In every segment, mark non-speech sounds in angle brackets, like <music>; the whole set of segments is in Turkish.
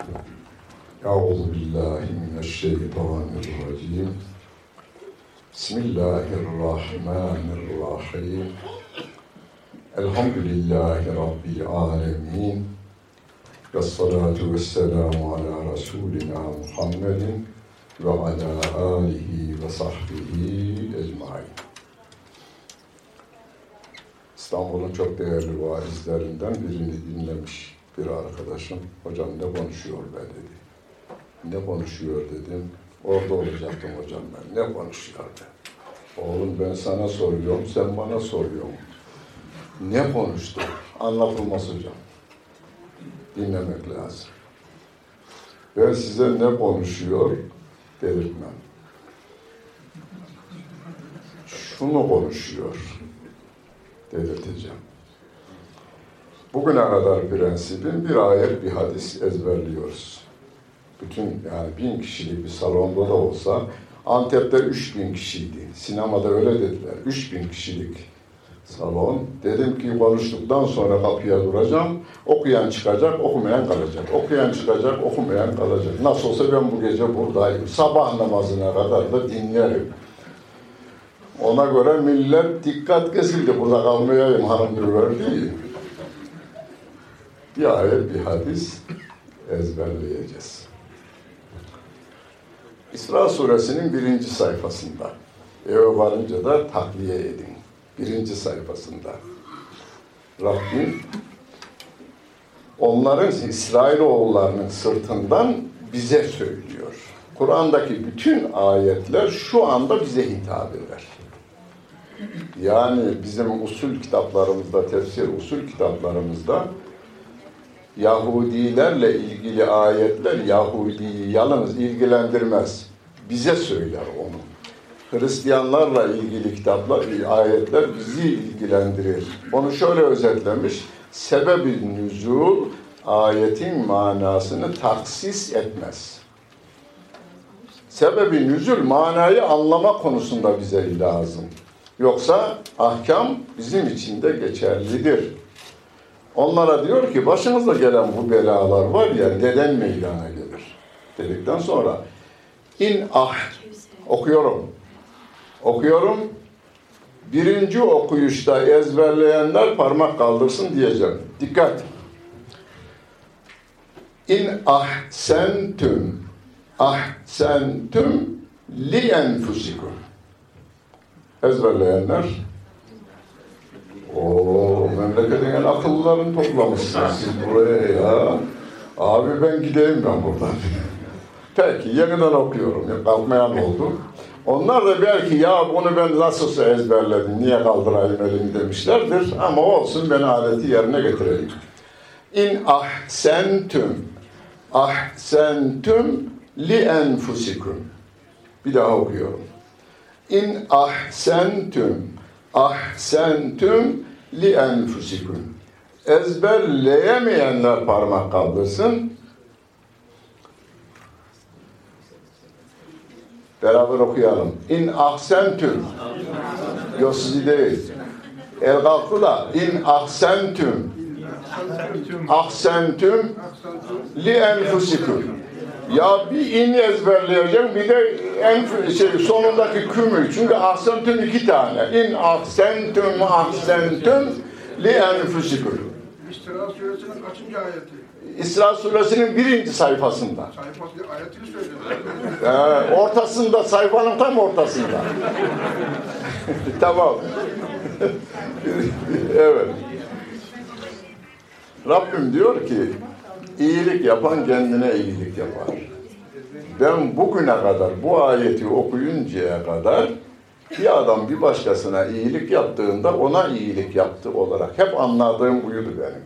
أعوذ بالله من الشيطان الرجيم. بسم الله الرحمن الرحيم. الحمد لله رب العالمين. والصلاة والسلام على رسولنا محمد وعلى آله وصحبه أجمعين. İstanbul'un çok değerli vaizlerinden birini dinlemiş bir arkadaşım. Hocam ne konuşuyor be dedi. Ne konuşuyor dedim. Orada olacaktım hocam ben. Ne konuşuyor be? Oğlum ben sana soruyorum, sen bana soruyorsun. Ne konuştu? Anlatılmaz hocam. Dinlemek lazım. Ben size ne konuşuyor delirtmem. Şunu konuşuyor delirteceğim. Bugüne kadar prensibim bir ayet bir hadis ezberliyoruz. Bütün yani bin kişilik bir salonda da olsa Antep'te üç bin kişiydi. Sinemada öyle dediler. Üç bin kişilik salon. Dedim ki konuştuktan sonra kapıya duracağım. Okuyan çıkacak, okumayan kalacak. Okuyan çıkacak, okumayan kalacak. Nasıl olsa ben bu gece buradayım. Sabah namazına kadar da dinlerim. Ona göre millet dikkat kesildi. Burada kalmayayım hanım diyor değil. Bir ayet, bir hadis ezberleyeceğiz. İsra suresinin birinci sayfasında. Eve varınca da takviye edin. Birinci sayfasında. Rabbim onların İsrailoğullarının sırtından bize söylüyor. Kur'an'daki bütün ayetler şu anda bize hitap eder. Yani bizim usul kitaplarımızda, tefsir usul kitaplarımızda Yahudilerle ilgili ayetler Yahudi'yi yalnız ilgilendirmez. Bize söyler onu. Hristiyanlarla ilgili kitaplar, ayetler bizi ilgilendirir. Onu şöyle özetlemiş. Sebebi nüzul ayetin manasını taksis etmez. Sebebi nüzul manayı anlama konusunda bize lazım. Yoksa ahkam bizim için de geçerlidir. Onlara diyor ki başınıza gelen bu belalar var ya deden meydana gelir. Dedikten sonra in ah okuyorum. Okuyorum. Birinci okuyuşta ezberleyenler parmak kaldırsın diyeceğim. Dikkat. İn ahsentüm ahsentüm li enfusikum. Ezberleyenler o memleketin en akıllılarını toplamışsınız siz buraya ya. Abi ben gideyim ben buradan. <laughs> Peki yeniden okuyorum. Kalkmayan oldu. Onlar da belki ya bunu ben nasılsa ezberledim, niye kaldırayım elimi demişlerdir. Ama olsun ben aleti yerine getireyim. İn ahsentüm ahsentüm li enfusikum. Bir daha okuyorum. İn ahsentüm ahsentüm li enfusikum. Ezberleyemeyenler parmak kaldırsın. Beraber okuyalım. İn ahsentüm. Yok sizi değil. El kalktı da in ahsentüm. Ahsentüm li enfusikum. Ya bir in ezberleyeceğim bir de en şey, sonundaki kümü. Çünkü ahsentüm iki tane. İn ahsentüm ahsentüm li enfusikum. İstira suresinin kaçıncı ayeti? İsra suresinin birinci sayfasında. Sayfası ayetini söyle. Ee, ortasında, sayfanın tam ortasında. <laughs> tamam. <laughs> evet. Rabbim diyor ki, iyilik yapan kendine iyilik yapar. Ben bugüne kadar bu ayeti okuyuncaya kadar bir adam bir başkasına iyilik yaptığında ona iyilik yaptı olarak hep anladığım buydu benim.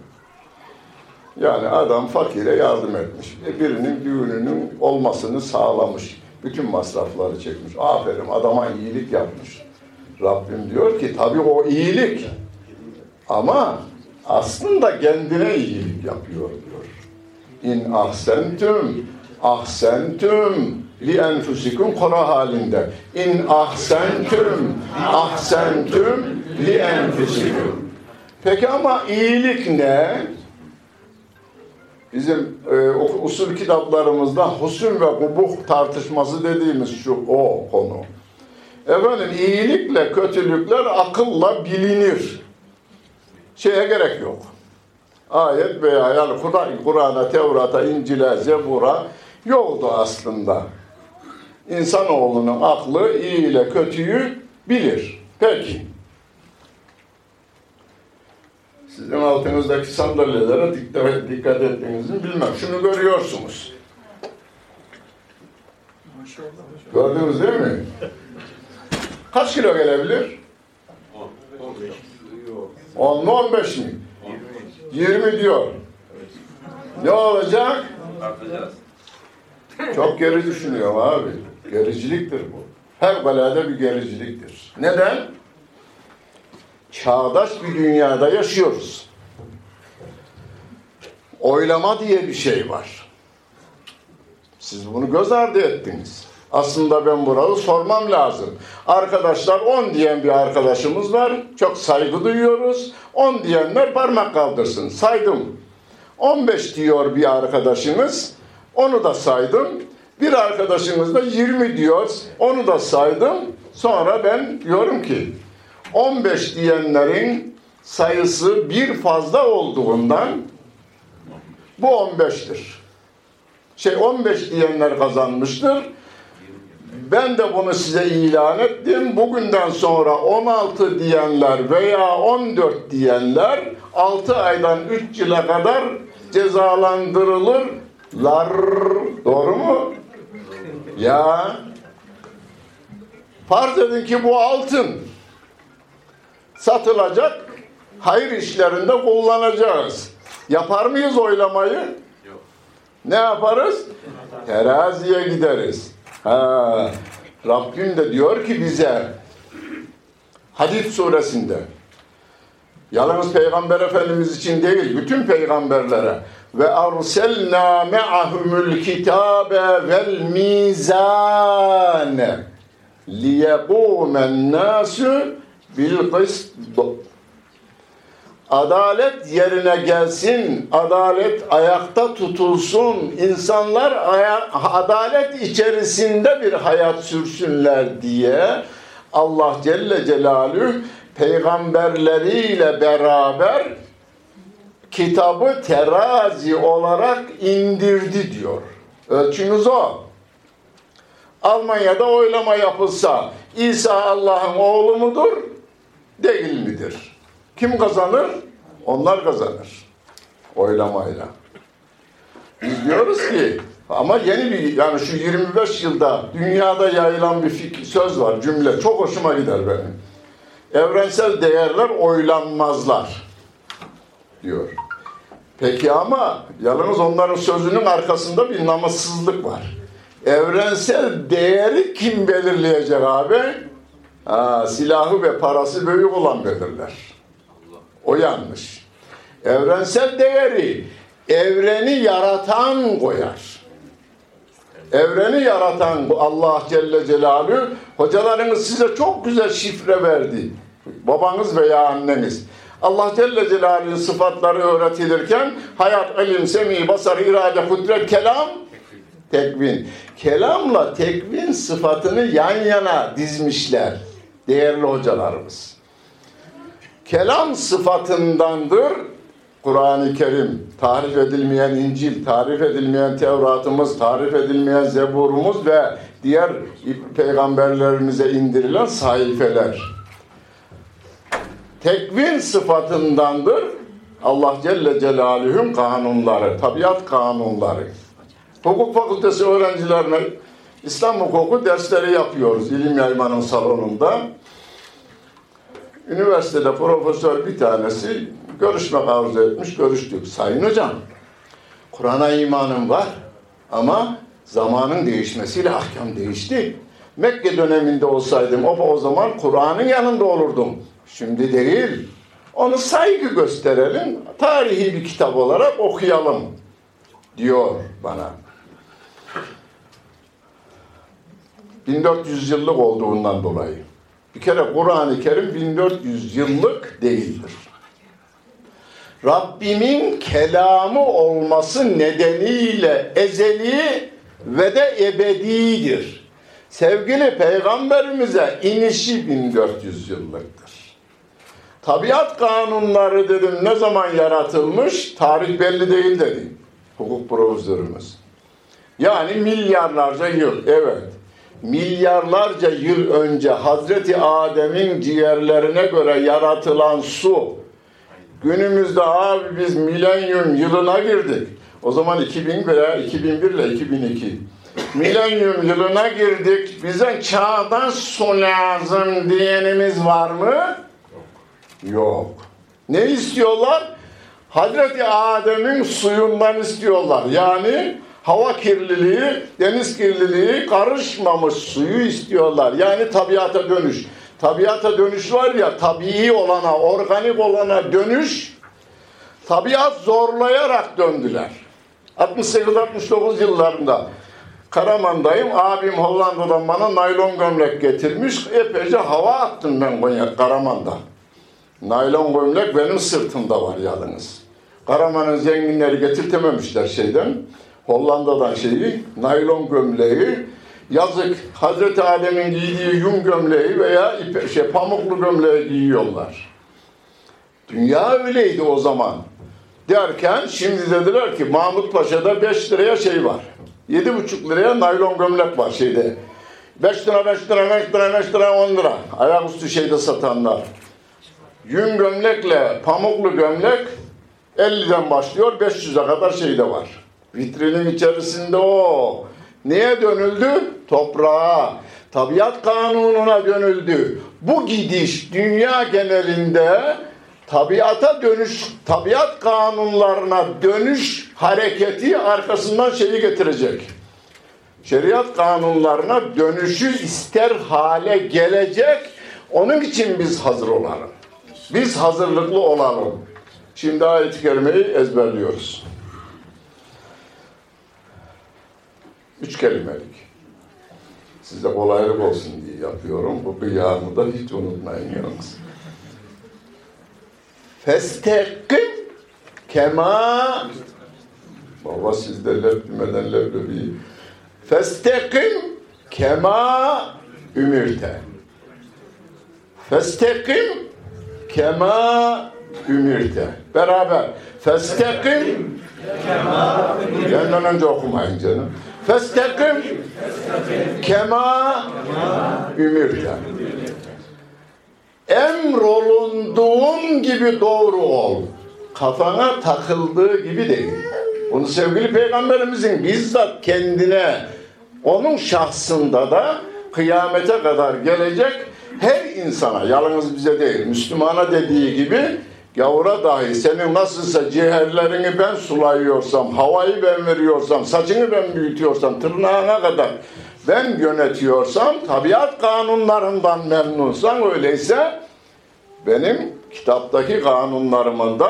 Yani adam fakire yardım etmiş. Birinin düğününün olmasını sağlamış. Bütün masrafları çekmiş. Aferin adama iyilik yapmış. Rabbim diyor ki tabii o iyilik. Ama aslında kendine iyilik yapıyor diyor. İn ahsentüm ahsentüm li enfusikum kora halinde. İn ahsentüm ahsentüm li enfusikum. Peki ama iyilik ne? bizim e, usul kitaplarımızda husun ve kubuh tartışması dediğimiz şu o konu. Efendim iyilikle kötülükler akılla bilinir. Şeye gerek yok. Ayet veya yani Kur'an'a, Tevrat'a, İncil'e, Zebur'a yoktu aslında. İnsanoğlunun aklı iyi ile kötüyü bilir. Peki. Sizin altınızdaki sandalyelere dikkat ettiğinizi bilmem. Şunu görüyorsunuz. Gördünüz değil mi? Kaç kilo gelebilir? 10 mu 15 mi? 20 diyor. Ne olacak? Çok geri düşünüyorum abi. Gericiliktir bu. Fevkalade bir gericiliktir. Neden? Çağdaş bir dünyada yaşıyoruz. Oylama diye bir şey var. Siz bunu göz ardı ettiniz. Aslında ben burada sormam lazım. Arkadaşlar 10 diyen bir arkadaşımız var. Çok saygı duyuyoruz. 10 diyenler parmak kaldırsın. Saydım. 15 diyor bir arkadaşımız. Onu da saydım. Bir arkadaşımız da 20 diyor. Onu da saydım. Sonra ben diyorum ki 15 diyenlerin sayısı bir fazla olduğundan bu 15'tir. Şey 15 diyenler kazanmıştır. Ben de bunu size ilan ettim. Bugünden sonra 16 diyenler veya 14 diyenler 6 aydan 3 yıla kadar cezalandırılırlar. Doğru mu? Ya farz edin ki bu altın satılacak, hayır işlerinde kullanacağız. Yapar mıyız oylamayı? Yok. Ne yaparız? Teraziye gideriz. Ha, Rabbim de diyor ki bize Hadid suresinde yalnız Peygamber Efendimiz için değil, bütün peygamberlere ve arselna me'ahumul kitabe vel mizane liyekumen nasu bil kıst Adalet yerine gelsin, adalet ayakta tutulsun, insanlar adalet içerisinde bir hayat sürsünler diye Allah Celle Celaluhu peygamberleriyle beraber kitabı terazi olarak indirdi diyor. Ölçünüz o. Almanya'da oylama yapılsa İsa Allah'ın oğlu mudur? Değil midir? Kim kazanır? Onlar kazanır. Oylamayla. Biz diyoruz ki ama yeni bir yani şu 25 yılda dünyada yayılan bir fikir, söz var, cümle. Çok hoşuma gider benim. Evrensel değerler oylanmazlar diyor. Peki ama yalnız onların sözünün arkasında bir namussuzluk var. Evrensel değeri kim belirleyecek abi? Ha, silahı ve parası büyük olan belirler. O yanlış. Evrensel değeri evreni yaratan koyar. Evreni yaratan Allah Celle Celaluhu hocalarınız size çok güzel şifre verdi. Babanız veya anneniz. Allah Celle Celaluhu'nun sıfatları öğretilirken hayat, ilim, semi, basar, irade, kudret, kelam, tekvin. Kelamla tekvin sıfatını yan yana dizmişler değerli hocalarımız. Kelam sıfatındandır Kur'an-ı Kerim, tarif edilmeyen İncil, tarif edilmeyen Tevratımız, tarif edilmeyen Zeburumuz ve diğer peygamberlerimize indirilen sayfeler. Tekvin sıfatındandır Allah Celle Celaluhu'nun kanunları, tabiat kanunları. Hukuk fakültesi öğrencilerine İslam hukuku dersleri yapıyoruz ilim yaymanın salonunda. Üniversitede profesör bir tanesi görüşmek arzu etmiş, görüştük. Sayın hocam, Kur'an'a imanım var ama zamanın değişmesiyle ahkam değişti. Mekke döneminde olsaydım o, o zaman Kur'an'ın yanında olurdum. Şimdi değil. Onu saygı gösterelim, tarihi bir kitap olarak okuyalım diyor bana. 1400 yıllık olduğundan dolayı. Bir kere Kur'an-ı Kerim 1400 yıllık değildir. Rabbimin kelamı olması nedeniyle ezeli ve de ebedidir. Sevgili peygamberimize inişi 1400 yıllıktır. Tabiat kanunları dedim ne zaman yaratılmış? Tarih belli değil dedi hukuk profesörümüz. Yani milyarlarca yıl, evet. Milyarlarca yıl önce Hazreti Adem'in ciğerlerine göre yaratılan su, günümüzde abi biz milenyum yılına girdik. O zaman 2000 veya 2001 ile 2002. Milenyum yılına girdik. Bize çağdaş su lazım diyenimiz var mı? Yok. Ne istiyorlar? Hazreti Adem'in suyundan istiyorlar. Yani hava kirliliği, deniz kirliliği karışmamış suyu istiyorlar. Yani tabiata dönüş. Tabiata dönüş var ya, tabii olana, organik olana dönüş, tabiat zorlayarak döndüler. 68-69 yıllarında Karaman'dayım. Abim Hollanda'dan bana naylon gömlek getirmiş. Epeyce hava attım ben Konya, Karaman'da. Naylon gömlek benim sırtımda var yalnız. Karaman'ın zenginleri getirtememişler şeyden. Hollanda'dan şeyi, naylon gömleği. Yazık Hazreti Adem'in giydiği yün gömleği veya ipe, şey, pamuklu gömleği giyiyorlar. Dünya öyleydi o zaman. Derken şimdi dediler ki Mahmut Paşa'da 5 liraya şey var. 7,5 liraya naylon gömlek var şeyde. 5 lira, 5 lira, 5 lira, 5 lira, 10 lira. Ayaküstü şeyde satanlar. Yün gömlekle pamuklu gömlek 50'den başlıyor 500'e kadar şey de var. Vitrinin içerisinde o. Neye dönüldü? Toprağa. Tabiat kanununa dönüldü. Bu gidiş dünya genelinde tabiata dönüş, tabiat kanunlarına dönüş hareketi arkasından şeyi getirecek. Şeriat kanunlarına dönüşü ister hale gelecek. Onun için biz hazır olalım. Biz hazırlıklı olalım. Şimdi ayet-i kerimeyi ezberliyoruz. Üç kelimelik. Size kolaylık olsun diye yapıyorum. Bu kıyamı da hiç unutmayın yalnız. Festekim kema Baba sizde lef demeden leblebi. Festekim kema ümirte. Festekim kema ümirte. Beraber. Festekim Benden önce okumayın canım. Festekim kema ümirte. Emrolunduğun gibi doğru ol. Kafana takıldığı gibi değil. Bunu sevgili peygamberimizin bizzat kendine onun şahsında da kıyamete kadar gelecek her insana, yalnız bize değil, Müslümana dediği gibi gavura dahi senin nasılsa ciğerlerini ben sulayıyorsam, havayı ben veriyorsam, saçını ben büyütüyorsam, tırnağına kadar ben yönetiyorsam, tabiat kanunlarından memnunsan öyleyse benim kitaptaki kanunlarımın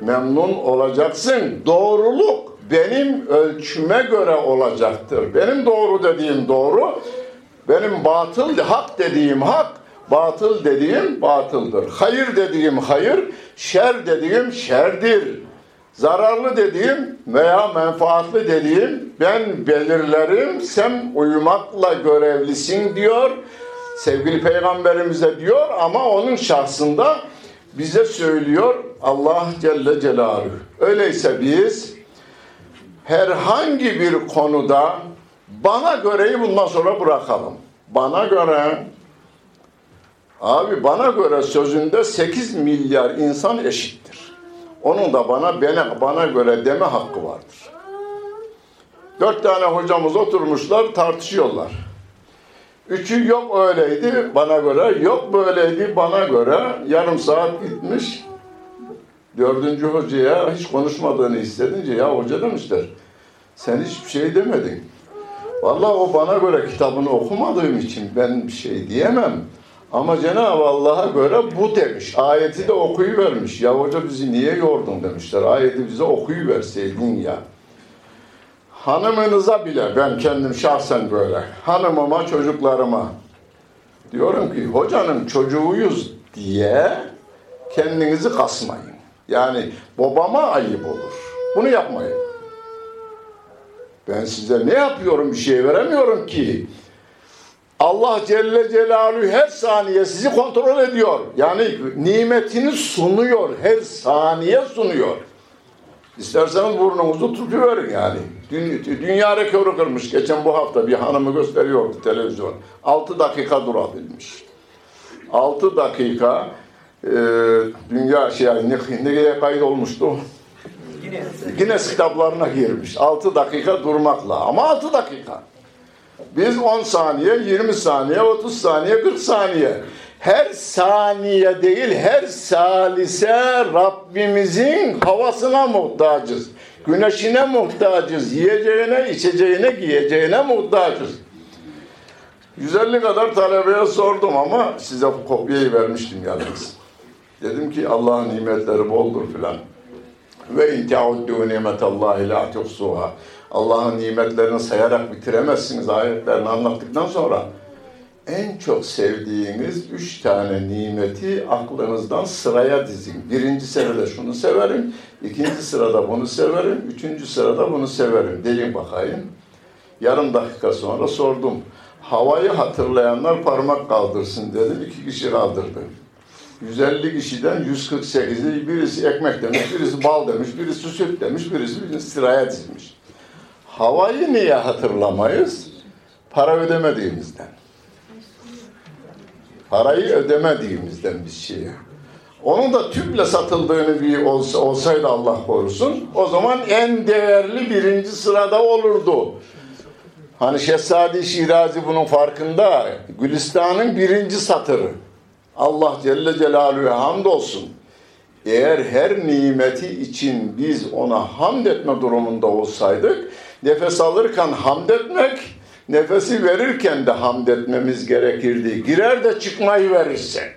memnun olacaksın. Doğruluk benim ölçüme göre olacaktır. Benim doğru dediğim doğru, benim batıl, hak dediğim hak, batıl dediğim batıldır. Hayır dediğim hayır, şer dediğim şerdir. Zararlı dediğim veya menfaatli dediğim ben belirlerim, sen uyumakla görevlisin diyor. Sevgili peygamberimize diyor ama onun şahsında bize söylüyor Allah Celle Celaluhu. Öyleyse biz herhangi bir konuda bana göreyi bundan sonra bırakalım. Bana göre abi bana göre sözünde 8 milyar insan eşittir. Onun da bana bana, bana göre deme hakkı vardır. Dört tane hocamız oturmuşlar tartışıyorlar. Üçü yok öyleydi bana göre, yok böyleydi bana göre. Yarım saat gitmiş. Dördüncü hocaya hiç konuşmadığını hissedince ya hoca demişler sen hiçbir şey demedin. Vallahi o bana göre kitabını okumadığım için ben bir şey diyemem. Ama Cenab-ı Allah'a göre bu demiş. Ayeti de okuyuvermiş. Ya hoca bizi niye yordun demişler. Ayeti bize okuyuverseydin ya. Hanımınıza bile ben kendim şahsen böyle. Hanımıma, çocuklarıma diyorum ki hocanın çocuğuyuz diye kendinizi kasmayın. Yani babama ayıp olur. Bunu yapmayın. Ben size ne yapıyorum bir şey veremiyorum ki. Allah Celle Celaluhu her saniye sizi kontrol ediyor. Yani nimetini sunuyor. Her saniye sunuyor. İsterseniz burnunuzu tutuverin yani. Dünya rekoru kırmış. Geçen bu hafta bir hanımı gösteriyordu televizyon. 6 dakika durabilmiş. 6 dakika e, dünya şey ne, neye kayıt olmuştu? Guinness kitaplarına girmiş. 6 dakika durmakla. Ama 6 dakika. Biz 10 saniye, 20 saniye, 30 saniye, 40 saniye. Her saniye değil, her salise Rabbimizin havasına muhtacız. Güneşine muhtacız. Yiyeceğine, içeceğine, giyeceğine muhtacız. 150 kadar talebeye sordum ama size kopyayı vermiştim yalnız. Dedim ki Allah'ın nimetleri boldur filan. Ve in teuddu nimetallahi la tuhsuha. Allah'ın nimetlerini sayarak bitiremezsiniz ayetlerini anlattıktan sonra en çok sevdiğiniz üç tane nimeti aklınızdan sıraya dizin. Birinci sırada şunu severim, ikinci sırada bunu severim, üçüncü sırada bunu severim. Deyin bakayım. Yarım dakika sonra sordum. Havayı hatırlayanlar parmak kaldırsın dedim. İki kişi kaldırdı. 150 kişiden 148'i birisi ekmek demiş, birisi bal demiş, birisi süt demiş, birisi, birisi sıraya dizmiş. Havayı niye hatırlamayız? Para ödemediğimizden. Parayı ödemediğimizden bir şeye. Onun da tüple satıldığını bir olsa, olsaydı Allah korusun, o zaman en değerli birinci sırada olurdu. Hani Şehzadi Şirazi bunun farkında. Gülistan'ın birinci satırı. Allah Celle Celaluhu'ya hamdolsun. Eğer her nimeti için biz ona hamd etme durumunda olsaydık, nefes alırken hamd etmek, nefesi verirken de hamd etmemiz gerekirdi. Girer de çıkmayı verirse.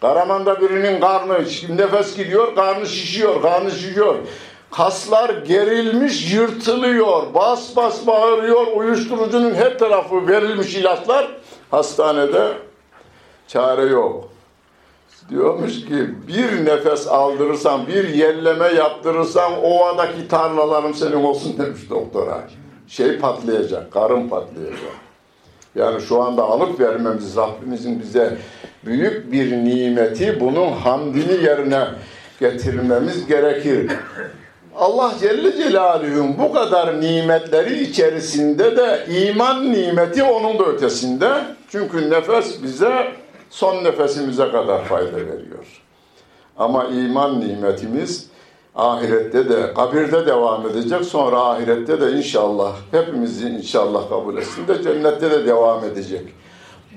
Karaman'da birinin karnı, nefes gidiyor, karnı şişiyor, karnı şişiyor. Kaslar gerilmiş, yırtılıyor, bas bas bağırıyor, uyuşturucunun her tarafı verilmiş ilaçlar. Hastanede çare yok. Diyormuş ki bir nefes aldırırsan, bir yelleme yaptırırsan ovadaki tarlalarım senin olsun demiş doktora. Şey patlayacak, karın patlayacak. Yani şu anda alıp vermemiz Rabbimizin bize büyük bir nimeti bunun hamdini yerine getirmemiz gerekir. Allah Celle Celaluhu'nun bu kadar nimetleri içerisinde de iman nimeti onun da ötesinde. Çünkü nefes bize son nefesimize kadar fayda veriyor. Ama iman nimetimiz ahirette de, kabirde devam edecek. Sonra ahirette de inşallah, hepimizi inşallah kabul etsin de cennette de devam edecek.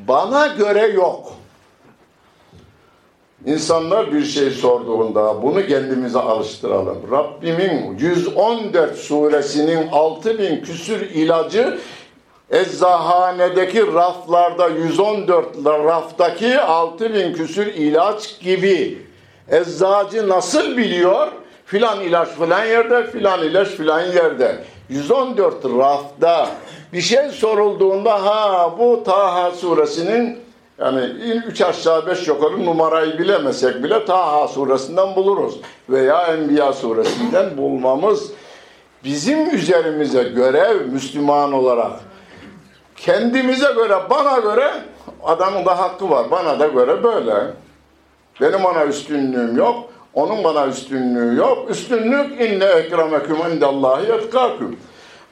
Bana göre yok. İnsanlar bir şey sorduğunda bunu kendimize alıştıralım. Rabbimin 114 suresinin 6000 küsür ilacı eczahanedeki raflarda 114 raftaki 6000 küsür ilaç gibi. Eczacı nasıl biliyor? Filan ilaç filan yerde, filan ilaç filan yerde. 114 rafta bir şey sorulduğunda ha bu Taha suresinin yani üç aşağı beş yukarı numarayı bilemesek bile Taha suresinden buluruz. Veya Enbiya suresinden bulmamız bizim üzerimize görev Müslüman olarak. Kendimize göre, bana göre adamın da hakkı var. Bana da göre böyle. Benim ona üstünlüğüm yok. Onun bana üstünlüğü yok. Üstünlük inne ekremeküm indallahi etkâküm.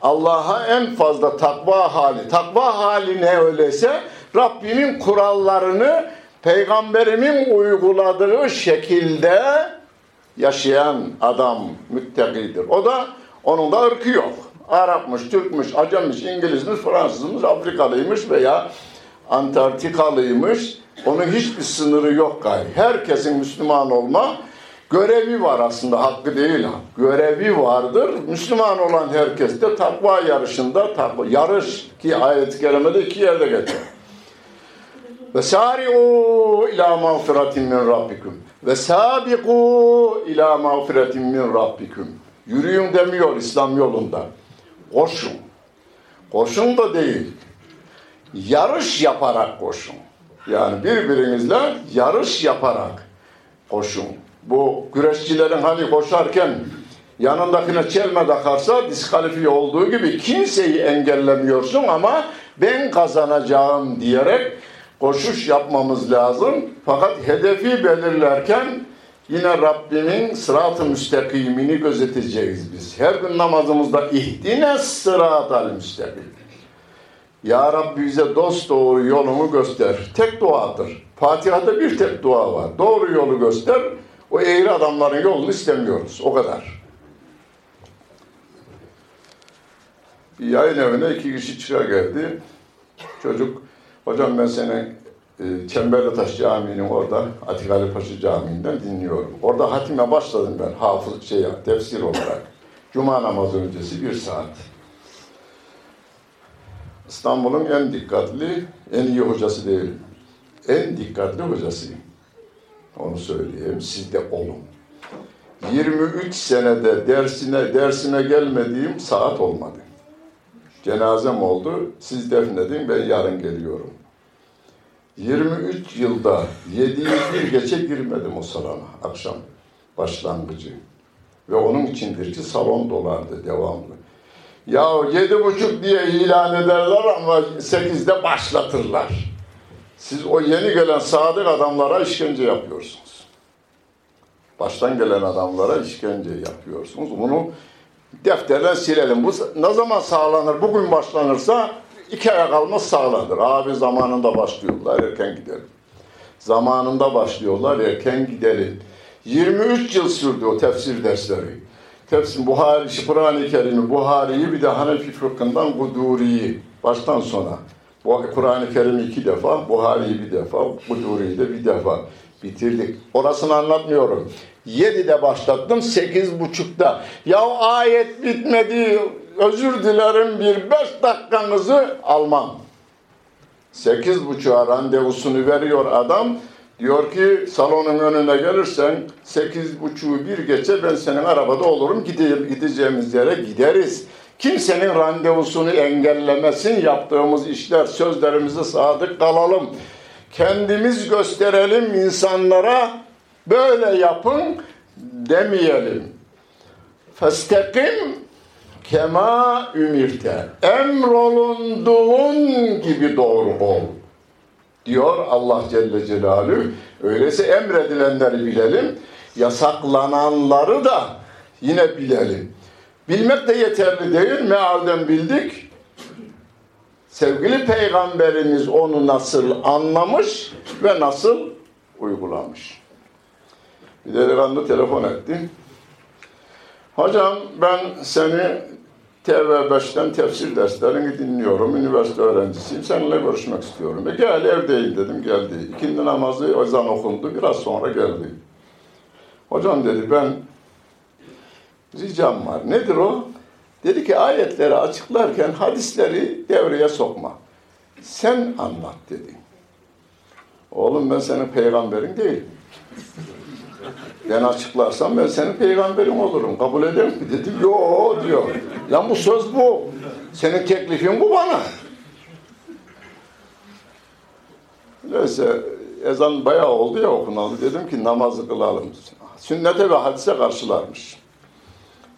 Allah'a en fazla takva hali. Takva hali ne öyleyse Rabbimin kurallarını peygamberimin uyguladığı şekilde yaşayan adam müttakidir. O da onun da ırkı yok. Arapmış, Türkmüş, Acemmiş, İngilizmiş, Fransızmış, Afrikalıymış veya Antarktikalıymış. Onun hiçbir sınırı yok gayri. Herkesin Müslüman olma görevi var aslında hakkı değil. Görevi vardır. Müslüman olan herkes de takva yarışında takva yarış ki ayet-i kerimede iki yerde geçer. Ve sari'u ila mağfiratin min rabbikum. Ve sabiqu ila mağfiratin min rabbikum. Yürüyün demiyor İslam yolunda. Koşun. Koşun da değil. Yarış yaparak koşun. Yani birbirinizle yarış yaparak koşun. Bu güreşçilerin hani koşarken yanındakine çelme takarsa diskalifiye olduğu gibi kimseyi engellemiyorsun ama ben kazanacağım diyerek koşuş yapmamız lazım. Fakat hedefi belirlerken yine Rabbimin sırat-ı müstakimini gözeteceğiz biz. Her gün namazımızda ihdine sırat-ı müstakim. Ya Rabbi bize dost doğru yolumu göster. Tek duadır. Fatiha'da bir tek dua var. Doğru yolu göster. O eğri adamların yolunu istemiyoruz. O kadar. Bir yayın evine iki kişi çıra geldi. Çocuk, hocam ben seni Çemberlitaş Camii'nin orada, Atik Ali Paşa Camii'nden dinliyorum. Orada hatime başladım ben, hafız, şey, tefsir olarak. Cuma namazı öncesi bir saat. İstanbul'un en dikkatli, en iyi hocası değilim. En dikkatli hocasıyım. Onu söyleyeyim, siz de olun. 23 senede dersine dersime gelmediğim saat olmadı. Cenazem oldu, siz defnedin, ben yarın geliyorum. 23 yılda 7'yi bir geçe girmedim o salona, akşam başlangıcı. Ve onun içindir ki salon dolardı devamlı. Ya yedi buçuk diye ilan ederler ama sekizde başlatırlar. Siz o yeni gelen sadık adamlara işkence yapıyorsunuz. Baştan gelen adamlara işkence yapıyorsunuz. Bunu defterden silelim. Bu ne zaman sağlanır? Bugün başlanırsa iki aya kalmaz sağlanır. Abi zamanında başlıyorlar, erken gidelim. Zamanında başlıyorlar, erken gidelim. 23 yıl sürdü o tefsir dersleri. Tefsir, Buhari, Kur'an-ı Kerim'i, Buhari'yi bir de Hanefi fıkhından Kuduri'yi baştan sona. Kur'an-ı Kerim'i iki defa, Buhari'yi bir defa, Kuduri'yi de bir defa bitirdik. Orasını anlatmıyorum. Yedide başlattım, sekiz buçukta. Ya ayet bitmedi, özür dilerim bir beş dakikanızı almam. Sekiz buçuğa randevusunu veriyor adam. Diyor ki salonun önüne gelirsen sekiz buçuğu bir geçe ben senin arabada olurum gideyim, gideceğimiz yere gideriz. Kimsenin randevusunu engellemesin yaptığımız işler sözlerimize sadık kalalım. Kendimiz gösterelim insanlara böyle yapın demeyelim. Festekim kema ümirte emrolunduğun gibi doğru ol diyor Allah Celle Celaluhu. Öyleyse emredilenleri bilelim, yasaklananları da yine bilelim. Bilmek de yeterli değil, mealden bildik. Sevgili Peygamberimiz onu nasıl anlamış ve nasıl uygulamış. Bir delikanlı telefon etti. Hocam ben seni TV5'ten tefsir derslerini dinliyorum. Üniversite öğrencisiyim. Seninle görüşmek istiyorum. E gel evdeyim dedim. Geldi. İkindi namazı ezan okundu. Biraz sonra geldi. Hocam dedi ben ricam var. Nedir o? Dedi ki ayetleri açıklarken hadisleri devreye sokma. Sen anlat dedi. Oğlum ben senin peygamberin değilim. Ben açıklarsam ben senin peygamberin olurum. Kabul eder mi? Dedim yo diyor. Lan bu söz bu. Senin teklifin bu bana. Neyse ezan bayağı oldu ya okunalı. Dedim ki namazı kılalım. Sünnete ve hadise karşılarmış.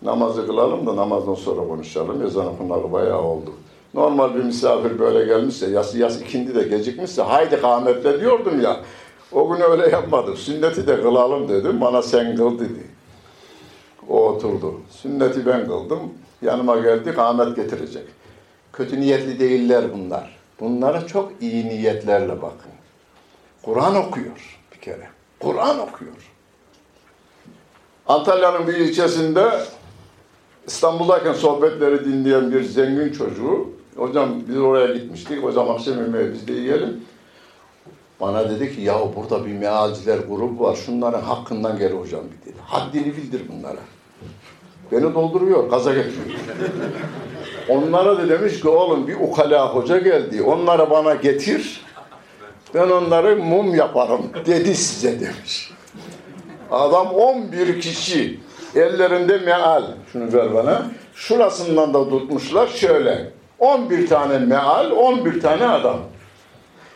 Namazı kılalım da namazdan sonra konuşalım. Ezan okunalı bayağı oldu. Normal bir misafir böyle gelmişse, yas, yas ikindi de gecikmişse haydi kâmetle diyordum ya. O gün öyle yapmadım. Sünneti de kılalım dedim. Bana sen kıl dedi. O oturdu. Sünneti ben kıldım. Yanıma geldi, kâmet getirecek. Kötü niyetli değiller bunlar. Bunlara çok iyi niyetlerle bakın. Kur'an okuyor bir kere. Kur'an okuyor. Antalya'nın bir ilçesinde İstanbul'dayken sohbetleri dinleyen bir zengin çocuğu, hocam biz oraya gitmiştik, hocam akşam yemeği biz de yiyelim. Bana dedi ki, ya burada bir mealciler grubu var, şunların hakkından gel hocam bir dedi. Haddini bildir bunlara. Beni dolduruyor, gaza getiriyor. Onlara da demiş ki, oğlum bir ukala hoca geldi, onları bana getir, ben onları mum yaparım dedi size demiş. Adam 11 kişi ellerinde meal. Şunu ver bana. Şurasından da tutmuşlar şöyle. 11 tane meal, 11 tane adam.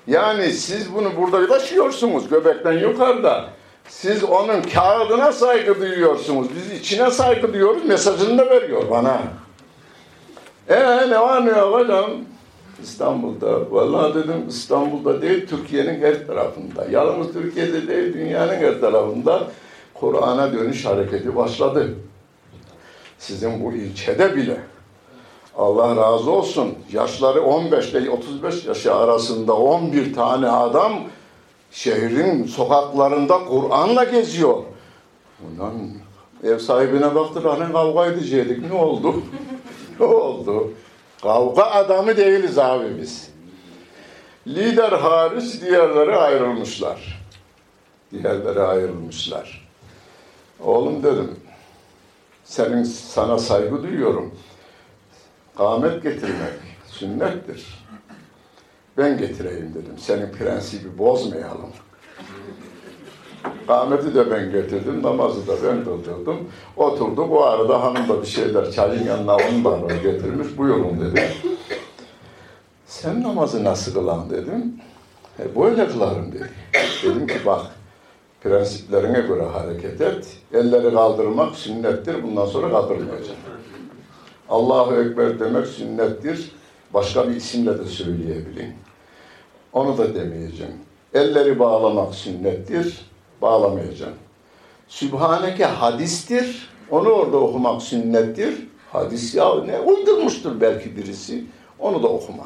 Yani siz bunu burada taşıyorsunuz göbekten yukarıda. Siz onun kağıdına saygı duyuyorsunuz. Biz içine saygı duyuyoruz. Mesajını da veriyor bana. Ee ne var ne yok hocam? İstanbul'da. Vallahi dedim İstanbul'da değil Türkiye'nin her tarafında. Yalnız Türkiye'de değil dünyanın her tarafında Kur'an'a dönüş hareketi başladı. Sizin bu ilçede bile Allah razı olsun. Yaşları 15 ile 35 yaşı arasında 11 tane adam şehrin sokaklarında Kur'an'la geziyor. Bundan ev sahibine baktılar hani kavga edecektik. Ne oldu? <laughs> ne oldu? Kavga adamı değiliz abi biz. Lider hariç diğerleri ayrılmışlar. Diğerleri ayrılmışlar. Oğlum dedim, senin sana saygı duyuyorum. Kâmet getirmek sünnettir. Ben getireyim dedim. Senin prensibi bozmayalım. Kâmeti de ben getirdim, namazı da ben kıldırdım. Oturdu, bu arada hanım da bir şeyler çayın yanına onu da getirmiş, buyurun dedim. Sen namazı nasıl kılan dedim. E, böyle kılarım dedi. Dedim ki bak, prensiplerine göre hareket et. Elleri kaldırmak sünnettir, bundan sonra kaldırmayacağım. Allahu Ekber demek sünnettir. Başka bir isimle de söyleyebilin. Onu da demeyeceğim. Elleri bağlamak sünnettir. Bağlamayacağım. Sübhaneke hadistir. Onu orada okumak sünnettir. Hadis ya ne uydurmuştur belki birisi. Onu da okuma.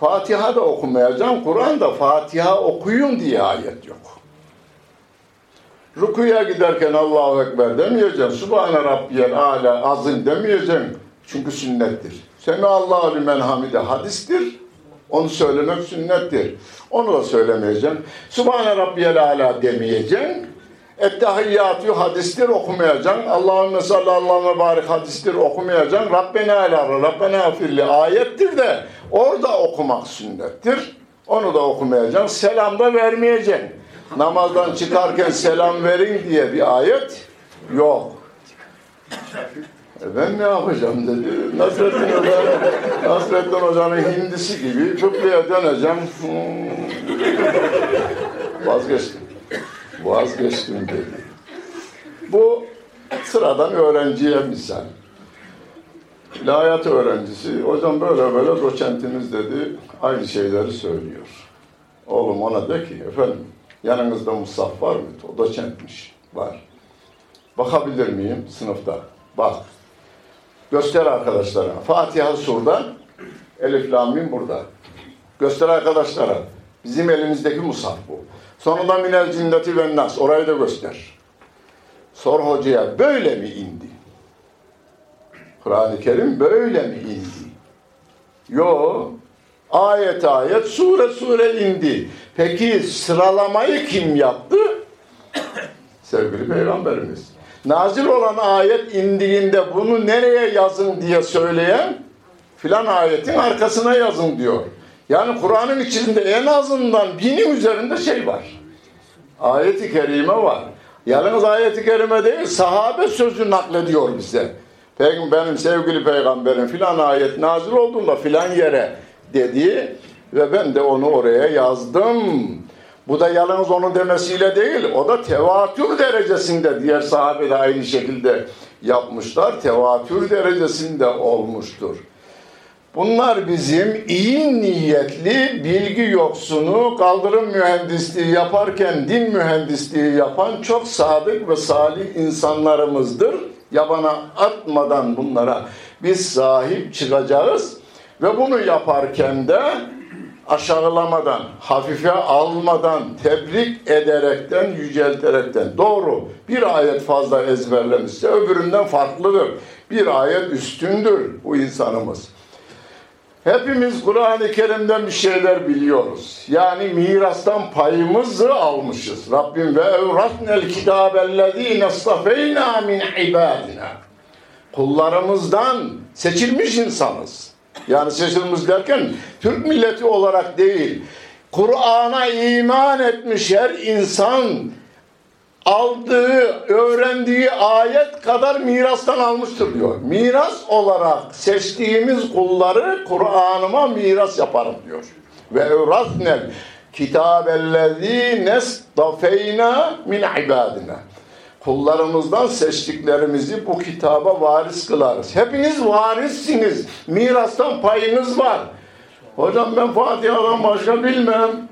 Fatiha da okumayacağım. Kur'an'da Fatiha okuyun diye ayet yok. Rukuya giderken Allahu Ekber demeyeceğim. Subhane Rabbiyel Ala azim demeyeceğim. Çünkü sünnettir. Semi Allahu limen hamide hadistir. Onu söylemek sünnettir. Onu da söylemeyeceğim. Subhane Rabbiyel Ala demeyeceğim. Ettehiyyatü hadistir okumayacaksın. Allahümme salli Allahümme barik hadistir okumayacaksın. Rabbena ala Rabbena afirli ayettir de orada okumak sünnettir. Onu da okumayacaksın. Selam da vermeyeceksin. Namazdan çıkarken selam verin diye bir ayet yok. E ben ne yapacağım dedi. Nasrettin Hoca, Nasrettin Hoca'nın hindisi gibi kıbleye döneceğim. Hmm. Vazgeçtim. Vazgeçtim dedi. Bu sıradan öğrenciye misal. İlahiyat öğrencisi, hocam böyle böyle doçentimiz dedi, aynı şeyleri söylüyor. Oğlum ona de ki, efendim yanınızda musaf var mı? O doçentmiş, var. Bakabilir miyim sınıfta? Bak. Göster arkadaşlara. Fatiha surda, Elif Lamim burada. Göster arkadaşlara. Bizim elimizdeki musaf bu. Sonunda minel cinneti ve nas. Orayı da göster. Sor hocaya böyle mi indi? Kur'an-ı Kerim böyle mi indi? Yo. Ayet ayet, sure sure indi. Peki sıralamayı kim yaptı? <coughs> Sevgili Peygamberimiz. Nazil olan ayet indiğinde bunu nereye yazın diye söyleyen filan ayetin arkasına yazın diyor. Yani Kur'an'ın içinde en azından binin üzerinde şey var. Ayet-i kerime var. Yalnız ayet-i kerime değil, sahabe sözü naklediyor bize. Benim sevgili peygamberim filan ayet nazil olduğunda filan yere dedi ve ben de onu oraya yazdım. Bu da yalnız onun demesiyle değil, o da tevatür derecesinde diğer sahabe de aynı şekilde yapmışlar. Tevatür derecesinde olmuştur. Bunlar bizim iyi niyetli, bilgi yoksunu, kaldırım mühendisliği yaparken din mühendisliği yapan çok sadık ve salih insanlarımızdır. Yabana atmadan bunlara biz sahip çıkacağız ve bunu yaparken de aşağılamadan, hafife almadan, tebrik ederekten, yücelterekten. Doğru, bir ayet fazla ezberlemişse öbüründen farklıdır. Bir ayet üstündür bu insanımız. Hepimiz Kur'an-ı Kerim'den bir şeyler biliyoruz. Yani mirastan payımızı almışız. Rabbim ve evratnel kitabellezine stafeyna min ibadina. Kullarımızdan seçilmiş insanız. Yani seçilmiş derken Türk milleti olarak değil. Kur'an'a iman etmiş her insan aldığı, öğrendiği ayet kadar mirastan almıştır diyor. Miras olarak seçtiğimiz kulları Kur'an'ıma miras yaparım diyor. Ve evratnel kitabellezî nestafeyna min ibadina. Kullarımızdan seçtiklerimizi bu kitaba varis kılarız. Hepiniz varissiniz. Mirastan payınız var. Hocam ben Fatiha'dan başka bilmem.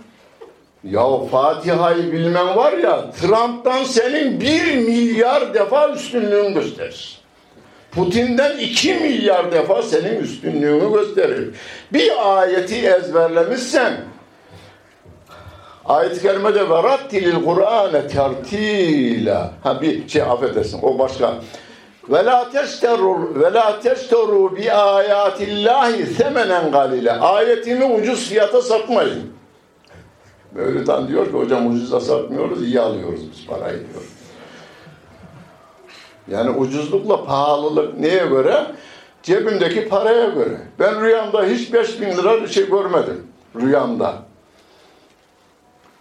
Ya Fatiha'yı bilmem var ya Trump'tan senin bir milyar defa üstünlüğün gösterir. Putin'den iki milyar defa senin üstünlüğünü gösterir. Bir ayeti ezberlemişsen ayet-i kerimede ve rattilil Kur'ane tertila. Ha bir şey affedersin o başka. Ve la teşteru ve la teşteru bi ayatillahi semenen galile. Ayetini ucuz fiyata satmayın. Mevlüt'ten diyor ki hocam ucuza satmıyoruz, iyi alıyoruz biz parayı diyor. Yani ucuzlukla pahalılık neye göre? Cebimdeki paraya göre. Ben rüyamda hiç 5000 lira bir şey görmedim. Rüyamda.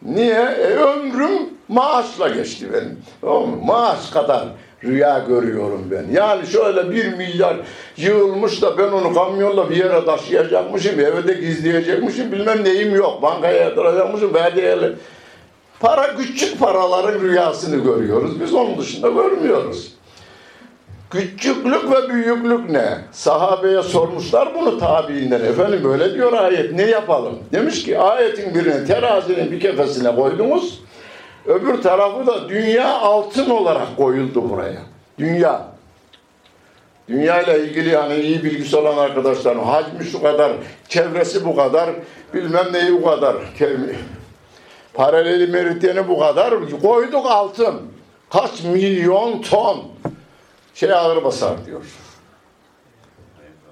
Niye? E, ömrüm maaşla geçti benim. Tamam? Maaş kadar rüya görüyorum ben. Yani şöyle bir milyar yığılmış da ben onu kamyonla bir yere taşıyacakmışım, evde gizleyecekmişim, bilmem neyim yok. Bankaya yatıracakmışım, değerli. Para küçük paraların rüyasını görüyoruz. Biz onun dışında görmüyoruz. Küçüklük ve büyüklük ne? Sahabeye sormuşlar bunu tabiinden. Efendim böyle diyor ayet ne yapalım? Demiş ki ayetin birini terazinin bir kefesine koydunuz. Öbür tarafı da dünya altın olarak koyuldu buraya. Dünya. Dünya ile ilgili yani iyi bilgisi olan arkadaşlarım hacmi şu kadar, çevresi bu kadar, bilmem neyi bu kadar. Paraleli meridyeni bu kadar. Koyduk altın. Kaç milyon ton şey ağır basar diyor.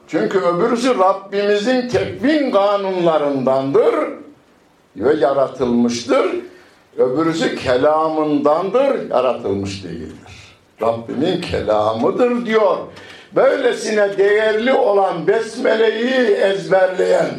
Çünkü öbürüsü Rabbimizin tekvin kanunlarındandır ve yaratılmıştır. Öbürüsü kelamındandır, yaratılmış değildir. Rabbimin kelamıdır diyor. Böylesine değerli olan besmeleyi ezberleyen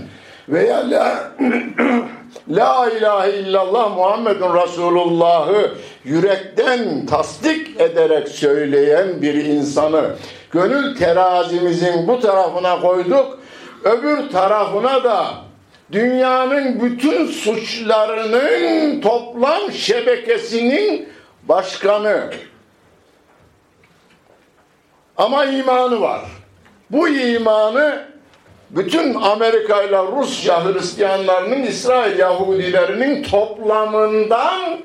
veya <clears throat> la ilahe illallah Muhammedun Resulullah'ı yürekten tasdik ederek söyleyen bir insanı gönül terazimizin bu tarafına koyduk, öbür tarafına da dünyanın bütün suçlarının toplam şebekesinin başkanı. Ama imanı var. Bu imanı bütün Amerika ile Rusya Hristiyanlarının, İsrail Yahudilerinin toplamından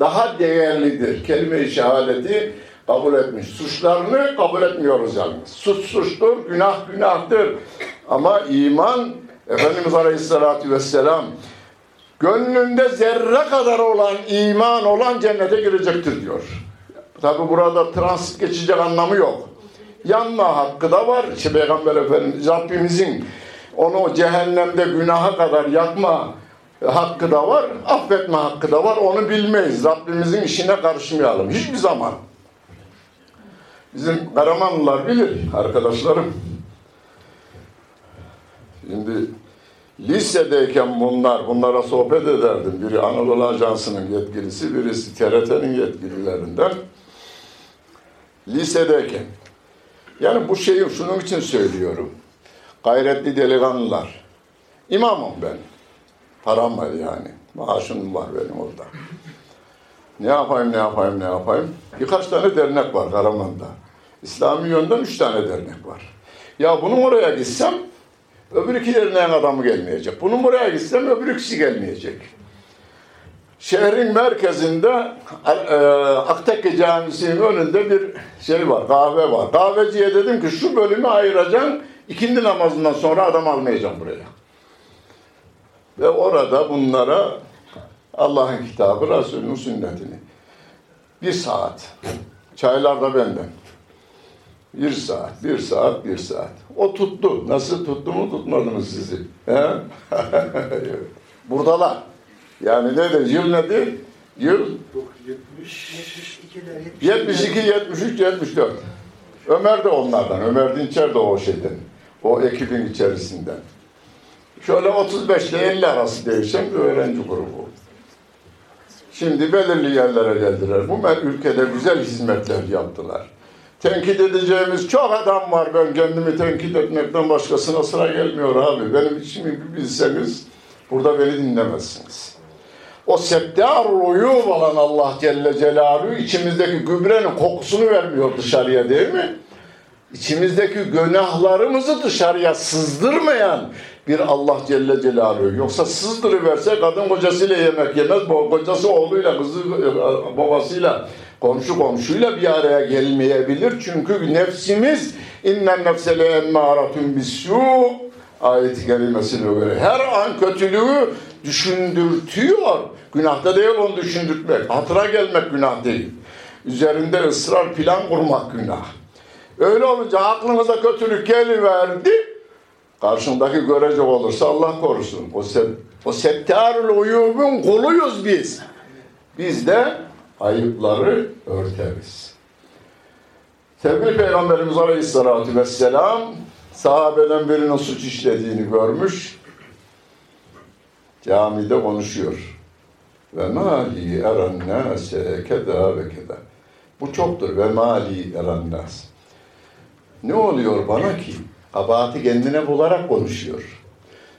daha değerlidir. Kelime-i şehadeti kabul etmiş. Suçlarını kabul etmiyoruz yalnız. Suç suçtur, günah günahtır. Ama iman Efendimiz Aleyhisselatü Vesselam gönlünde zerre kadar olan iman olan cennete girecektir diyor. Tabi burada transit geçecek anlamı yok. Yanma hakkı da var. İşte Peygamber Efendimiz Rabbimizin onu cehennemde günaha kadar yakma hakkı da var. Affetme hakkı da var. Onu bilmeyiz. Rabbimizin işine karışmayalım. Hiçbir zaman. Bizim Karamanlılar bilir arkadaşlarım. Şimdi lisedeyken bunlar, bunlara sohbet ederdim. Biri Anadolu Ajansı'nın yetkilisi, birisi TRT'nin yetkililerinden. Lisedeyken. Yani bu şeyi şunun için söylüyorum. Gayretli delikanlılar. İmamım ben. Param var yani. Maaşım var benim orada. Ne yapayım, ne yapayım, ne yapayım? Birkaç tane dernek var Karaman'da. İslami yönden üç tane dernek var. Ya bunun oraya gitsem öbür iki derneğin adamı gelmeyecek. Bunun buraya gitsem öbür ikisi gelmeyecek. Şehrin merkezinde e, Aktekke Camisi'nin önünde bir şey var, kahve var. Kahveciye dedim ki şu bölümü ayıracaksın, ikindi namazından sonra adam almayacağım buraya. Ve orada bunlara Allah'ın kitabı, Resulünün sünnetini. Bir saat. Çaylar da benden. Bir saat, bir saat, bir saat. O tuttu. Nasıl tuttu mu tutmadı mı sizi? He? <laughs> Buradalar. Yani nedir? Yıl nedir? Yıl 72, 73, 74. Ömer de onlardan. Ömer Dinçer de o şeyden. O ekibin içerisinden. Şöyle 35 ile 50 arası değişen bir öğrenci grubu. Şimdi belirli yerlere geldiler. Bu ülkede güzel hizmetler yaptılar. Tenkit edeceğimiz çok adam var. Ben kendimi tenkit etmekten başkasına sıra gelmiyor abi. Benim içimi bir bilseniz burada beni dinlemezsiniz. O septarul uyub olan Allah Celle Celaluhu içimizdeki gübrenin kokusunu vermiyor dışarıya değil mi? İçimizdeki günahlarımızı dışarıya sızdırmayan bir Allah Celle Celaluhu. Yoksa sızdırıverse kadın kocasıyla yemek yemez, kocası oğluyla, kızı babasıyla, komşu komşuyla bir araya gelmeyebilir. Çünkü nefsimiz innen nefsele emmâratun bisû ayet-i kerimesine göre her an kötülüğü düşündürtüyor. Günahta değil onu düşündürtmek. Hatıra gelmek günah değil. Üzerinde ısrar plan kurmak günah. Öyle olunca aklınıza kötülük geliverdi. Karşındaki görecek olursa Allah korusun. O, se o settarul uyubun kuluyuz biz. Biz de ayıpları örteriz. Sevgili Peygamberimiz Aleyhisselatü Vesselam sahabeden birinin suç işlediğini görmüş. Camide konuşuyor. Ve mali eren nase keda ve keda. Bu çoktur. Ve mali eren. Ne oluyor bana ki? Kabahati kendine bularak konuşuyor.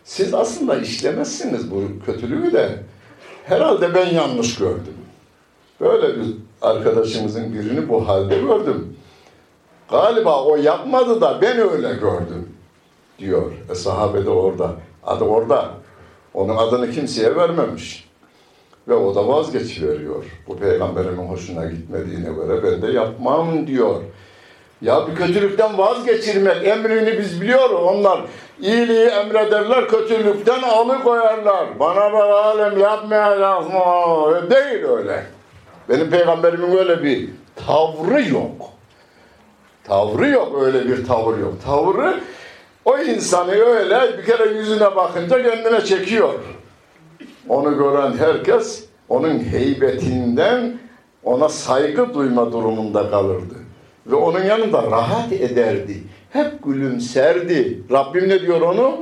Siz aslında işlemezsiniz bu kötülüğü de. Herhalde ben yanlış gördüm. Böyle bir arkadaşımızın birini bu halde gördüm. Galiba o yapmadı da ben öyle gördüm diyor. E sahabe de orada. Adı orada. Onun adını kimseye vermemiş. Ve o da vazgeçiveriyor. Bu peygamberimin hoşuna gitmediğine göre ben de yapmam diyor. Ya bir kötülükten vazgeçirmek emrini biz biliyoruz. Onlar iyiliği emrederler, kötülükten alıkoyarlar. Bana bak alem yapmayacak mı? Değil öyle. Benim peygamberimin öyle bir tavrı yok. Tavrı yok, öyle bir tavır yok. Tavrı o insanı öyle bir kere yüzüne bakınca kendine çekiyor. Onu gören herkes onun heybetinden ona saygı duyma durumunda kalırdı. Ve onun yanında rahat ederdi. Hep gülümserdi. Rabbim ne diyor onu?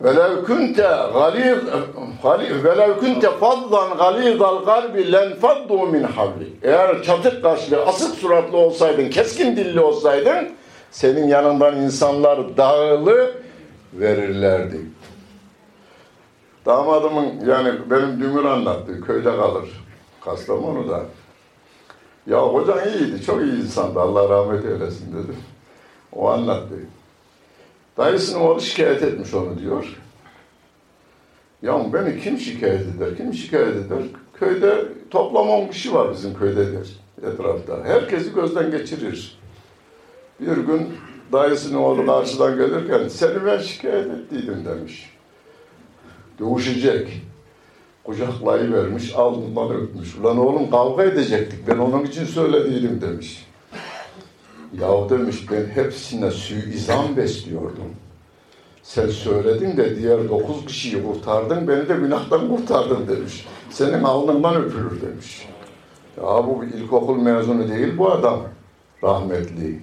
Velev kunte galiz velev kunte faddan galizal kalbi len faddu min havli. Eğer çatık kaşlı, asık suratlı olsaydın, keskin dilli olsaydın senin yanından insanlar dağılı verirlerdi. Damadımın, yani benim dümür anlattığı köyde kalır. Kastamonu'da. Ya hocan iyiydi, çok iyi insandı. Allah rahmet eylesin dedim. O anlattı. Dayısının oğlu şikayet etmiş onu diyor. Ya beni kim şikayet eder, kim şikayet eder? Köyde toplam 10 kişi var bizim köyde der, etrafta. Herkesi gözden geçirir. Bir gün dayısının oğlu karşıdan gelirken seni ben şikayet ettiydim demiş. Dövüşecek kucaklayıvermiş, alnından öpmüş. Ulan oğlum kavga edecektik, ben onun için söylediydim demiş. Ya demiş, ben hepsine suizan besliyordum. Sen söyledin de diğer dokuz kişiyi kurtardın, beni de günahtan kurtardın demiş. Senin alnından öpülür demiş. Ya bu ilkokul mezunu değil bu adam, rahmetli.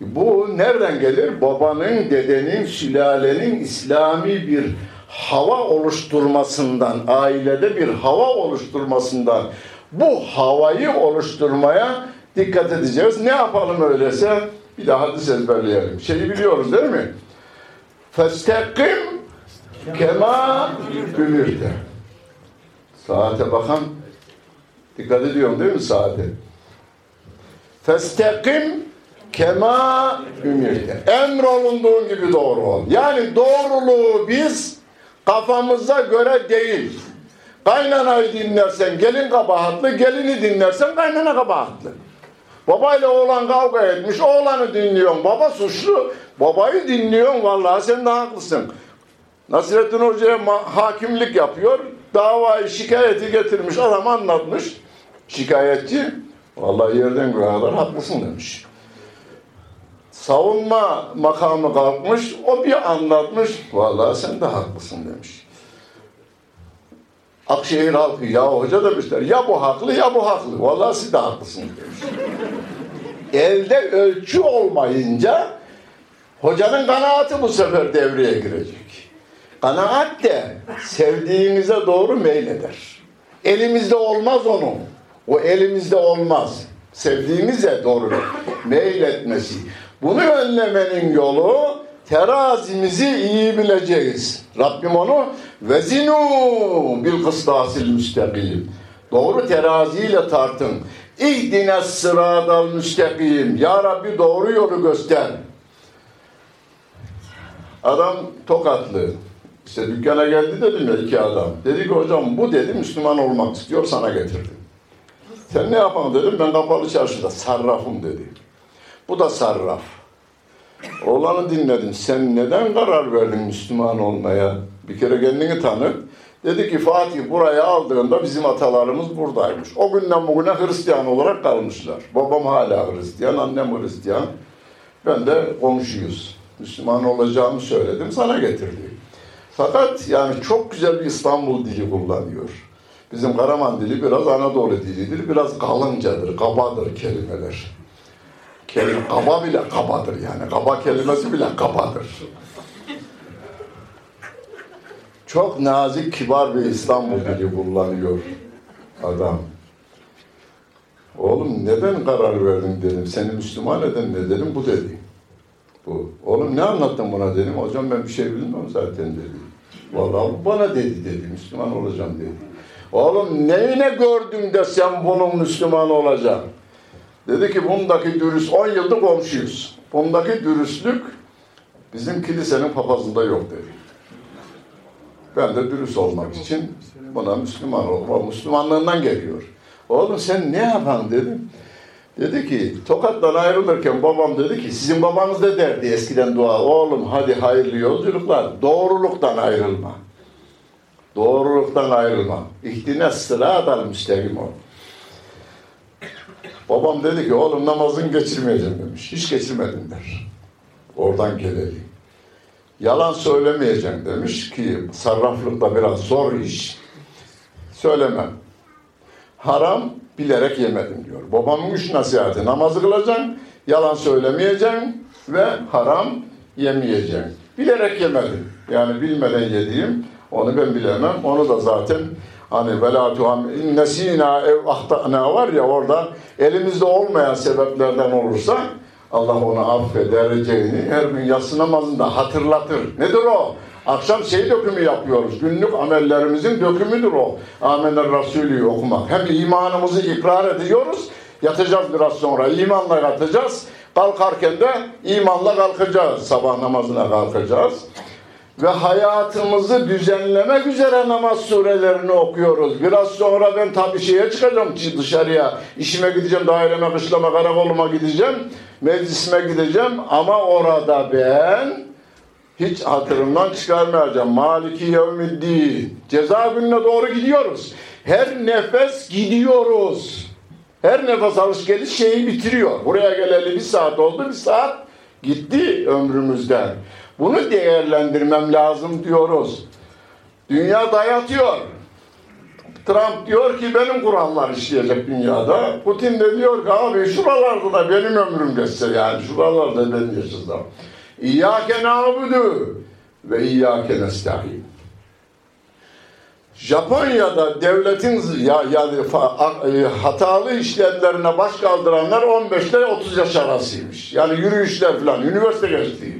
Bu nereden gelir? Babanın, dedenin, sülalenin İslami bir hava oluşturmasından, ailede bir hava oluşturmasından bu havayı oluşturmaya dikkat edeceğiz. Ne yapalım öyleyse? Bir daha hadis ezberleyelim. Şeyi biliyoruz değil mi? Festekim kema ümirte. Saate bakan dikkat ediyorum değil mi saate? Festekim kema ümirte. Emrolunduğun gibi doğru ol. Yani doğruluğu biz kafamıza göre değil. Kaynanayı dinlersen gelin kabahatlı, gelini dinlersen kaynana kabahatlı. Babayla oğlan kavga etmiş, oğlanı dinliyorsun, baba suçlu. Babayı dinliyorsun, vallahi sen de haklısın. Nasrettin Hoca'ya hakimlik yapıyor, davayı şikayeti getirmiş, adam anlatmış. Şikayetçi, vallahi yerden göğe haklısın demiş savunma makamı kalkmış, o bir anlatmış, vallahi sen de haklısın demiş. Akşehir halkı, ya hoca demişler, ya bu haklı ya bu haklı, vallahi siz de haklısınız demiş. Elde ölçü olmayınca, hocanın kanaati bu sefer devreye girecek. Kanaat de sevdiğinize doğru meyleder. Elimizde olmaz onun. O elimizde olmaz. Sevdiğinize doğru meyletmesi. Bunu önlemenin yolu terazimizi iyi bileceğiz. Rabbim onu vezinu bil kıstasil müstakim. Doğru teraziyle tartın. İhdine sıradal müstakim. Ya Rabbi doğru yolu göster. Adam tokatlı. İşte dükkana geldi dedim ya iki adam. Dedi ki hocam bu dedi Müslüman olmak istiyor sana getirdim. Sen ne yapan dedim ben kapalı çarşıda sarrafım dedi. Bu da sarraf. Oğlanı dinledim. Sen neden karar verdin Müslüman olmaya? Bir kere kendini tanı. Dedi ki Fatih buraya aldığında bizim atalarımız buradaymış. O günden bugüne Hristiyan olarak kalmışlar. Babam hala Hristiyan, annem Hristiyan. Ben de komşuyuz. Müslüman olacağımı söyledim, sana getirdi. Fakat yani çok güzel bir İstanbul dili kullanıyor. Bizim Karaman dili biraz Anadolu dilidir, biraz kalıncadır, kabadır kelimeler. Kelime, kaba bile kabadır yani. Kaba kelimesi bile kabadır. Çok nazik, kibar bir İstanbul dili kullanıyor adam. Oğlum neden karar verdin dedim. Seni Müslüman eden ne dedim. Bu dedi. Bu. Oğlum ne anlattın buna dedim. Hocam ben bir şey bilmiyorum zaten dedi. Vallahi bana dedi dedi. Müslüman olacağım dedi. Oğlum neyine gördün de sen bunun Müslüman olacaksın? Dedi ki bundaki dürüst 10 yıldır komşuyuz. Bundaki dürüstlük bizim kilisenin papazında yok dedi. Ben de dürüst olmak için buna Müslüman olma Müslümanlığından geliyor. Oğlum sen ne yapan dedim. Dedi ki Tokat'tan ayrılırken babam dedi ki sizin babanız da derdi eskiden dua. Oğlum hadi hayırlı yolculuklar. Doğruluktan ayrılma. Doğruluktan ayrılma. İhtine sıradan müstehim ol. Babam dedi ki oğlum namazını geçirmeyeceğim demiş. Hiç geçirmedim der. Oradan geleli. Yalan söylemeyeceğim demiş ki sarraflıkta biraz zor iş. Söylemem. Haram bilerek yemedim diyor. Babamın üç nasihati namazı kılacaksın, yalan söylemeyeceksin ve haram yemeyeceksin. Bilerek yemedim. Yani bilmeden yediğim onu ben bilemem. Onu da zaten hani vela tuham innesina ev ahtana var ya orada elimizde olmayan sebeplerden olursa Allah onu affedeceğini her gün yatsı namazında hatırlatır. Nedir o? Akşam şey dökümü yapıyoruz. Günlük amellerimizin dökümüdür o. Amener Resulü okumak. Hem imanımızı ikrar ediyoruz. Yatacağız biraz sonra. imanla yatacağız. Kalkarken de imanla kalkacağız. Sabah namazına kalkacağız. Ve hayatımızı düzenlemek üzere namaz surelerini okuyoruz. Biraz sonra ben tabii şeye çıkacağım dışarıya. İşime gideceğim, daireme, kışlama, karakoluma gideceğim. Meclisime gideceğim. Ama orada ben hiç hatırımdan çıkarmayacağım. Maliki yevmiddin. Ceza gününe doğru gidiyoruz. Her nefes gidiyoruz. Her nefes alış geliş şeyi bitiriyor. Buraya geleli bir saat oldu, bir saat gitti ömrümüzden. Bunu değerlendirmem lazım diyoruz. Dünya dayatıyor. Trump diyor ki benim kurallar işleyecek dünyada. Putin de diyor ki abi şuralarda da benim ömrüm geçse yani şuralarda ben yaşasam. İyyâke nâbudu ve iyyâke nesta'in. Japonya'da devletin ya, yani e, hatalı işlemlerine baş kaldıranlar 15 ile 30 yaş arasıymış. Yani yürüyüşler falan, üniversite geçtiği.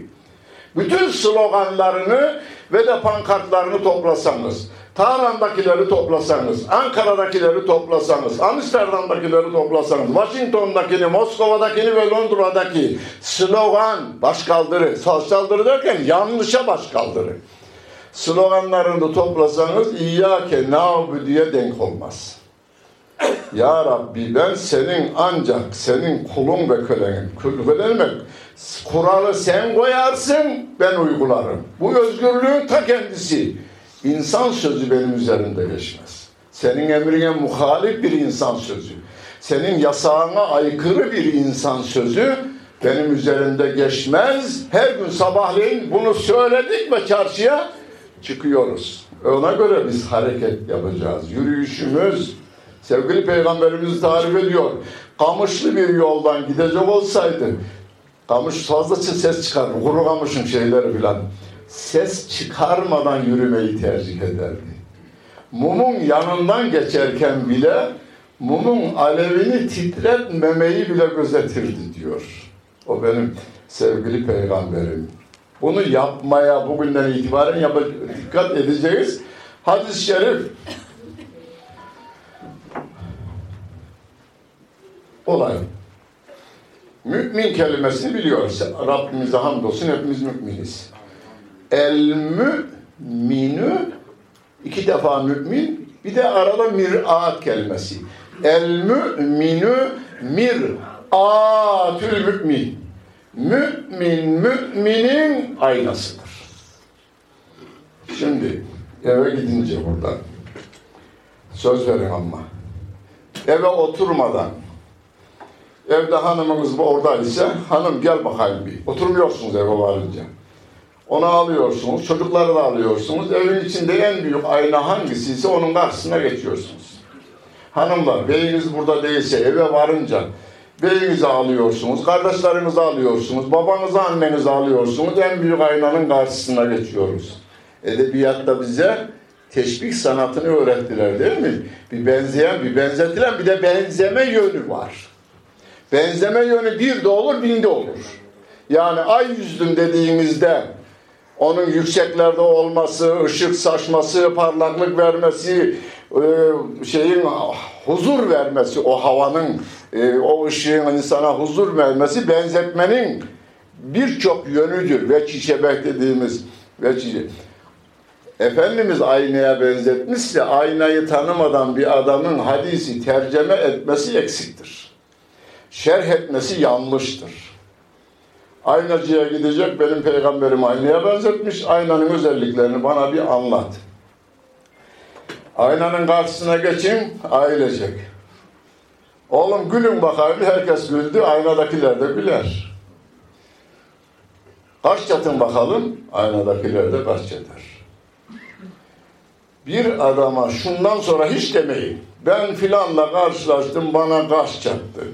Bütün sloganlarını ve de pankartlarını toplasanız, Tahran'dakileri toplasanız, Ankara'dakileri toplasanız, Amsterdam'dakileri toplasanız, Washington'dakini, Moskova'dakini ve Londra'daki slogan başkaldırı, saldırı derken yanlışa başkaldırı. Sloganlarını toplasanız İyyâke nâbu diye denk olmaz. Ya Rabbi ben senin ancak senin kulun ve kölenim. Demek kuralı sen koyarsın ben uygularım. Bu özgürlüğün ta kendisi. İnsan sözü benim üzerimde geçmez. Senin emrine muhalif bir insan sözü. Senin yasağına aykırı bir insan sözü benim üzerimde geçmez. Her gün sabahleyin bunu söyledik ve çarşıya çıkıyoruz. Ona göre biz hareket yapacağız. Yürüyüşümüz, sevgili peygamberimiz tarif ediyor. Kamışlı bir yoldan gidecek olsaydı, kamış fazla ses çıkar, kuru kamışın şeyleri filan ses çıkarmadan yürümeyi tercih ederdi. Mumun yanından geçerken bile mumun alevini titretmemeyi bile gözetirdi diyor. O benim sevgili peygamberim. Bunu yapmaya bugünden itibaren yap dikkat edeceğiz. Hadis-i şerif olay. Mümin kelimesini biliyoruz. Rabbimize hamdolsun hepimiz müminiz. El müminü iki defa mümin bir de arada mir'at kelimesi. El müminü mir'atül mümin. Mümin müminin aynasıdır. Şimdi eve gidince buradan söz verin ama eve oturmadan evde hanımınız oradaysa hanım gel bakayım bir. Oturmuyorsunuz eve varınca onu alıyorsunuz çocukları da alıyorsunuz. Evin içinde en büyük ayna hangisiyse onun karşısına geçiyorsunuz. Hanımlar beyiniz burada değilse eve varınca beyinizi alıyorsunuz kardeşlerinizi alıyorsunuz babanızı annenizi alıyorsunuz. En büyük aynanın karşısına geçiyoruz. Edebiyatta bize teşbih sanatını öğrettiler değil mi? Bir benzeyen, bir benzetilen, bir de benzeme yönü var. Benzeme yönü bir de olur, bin de olur. Yani ay yüzlüm dediğimizde onun yükseklerde olması, ışık saçması, parlaklık vermesi, e, şeyin huzur vermesi, o havanın, e, o ışığın insana huzur vermesi benzetmenin birçok yönüdür. Ve çiçebek dediğimiz ve çiçek. Efendimiz aynaya benzetmişse aynayı tanımadan bir adamın hadisi tercüme etmesi eksiktir. Şerh etmesi yanlıştır. Aynacıya gidecek benim peygamberim aynaya benzetmiş. Aynanın özelliklerini bana bir anlat. Aynanın karşısına geçin ailecek. Oğlum gülün bakayım herkes güldü aynadakiler de güler. Kaç çatın bakalım aynadakiler de kaç çatar bir adama şundan sonra hiç demeyin. Ben filanla karşılaştım bana kaş çattı.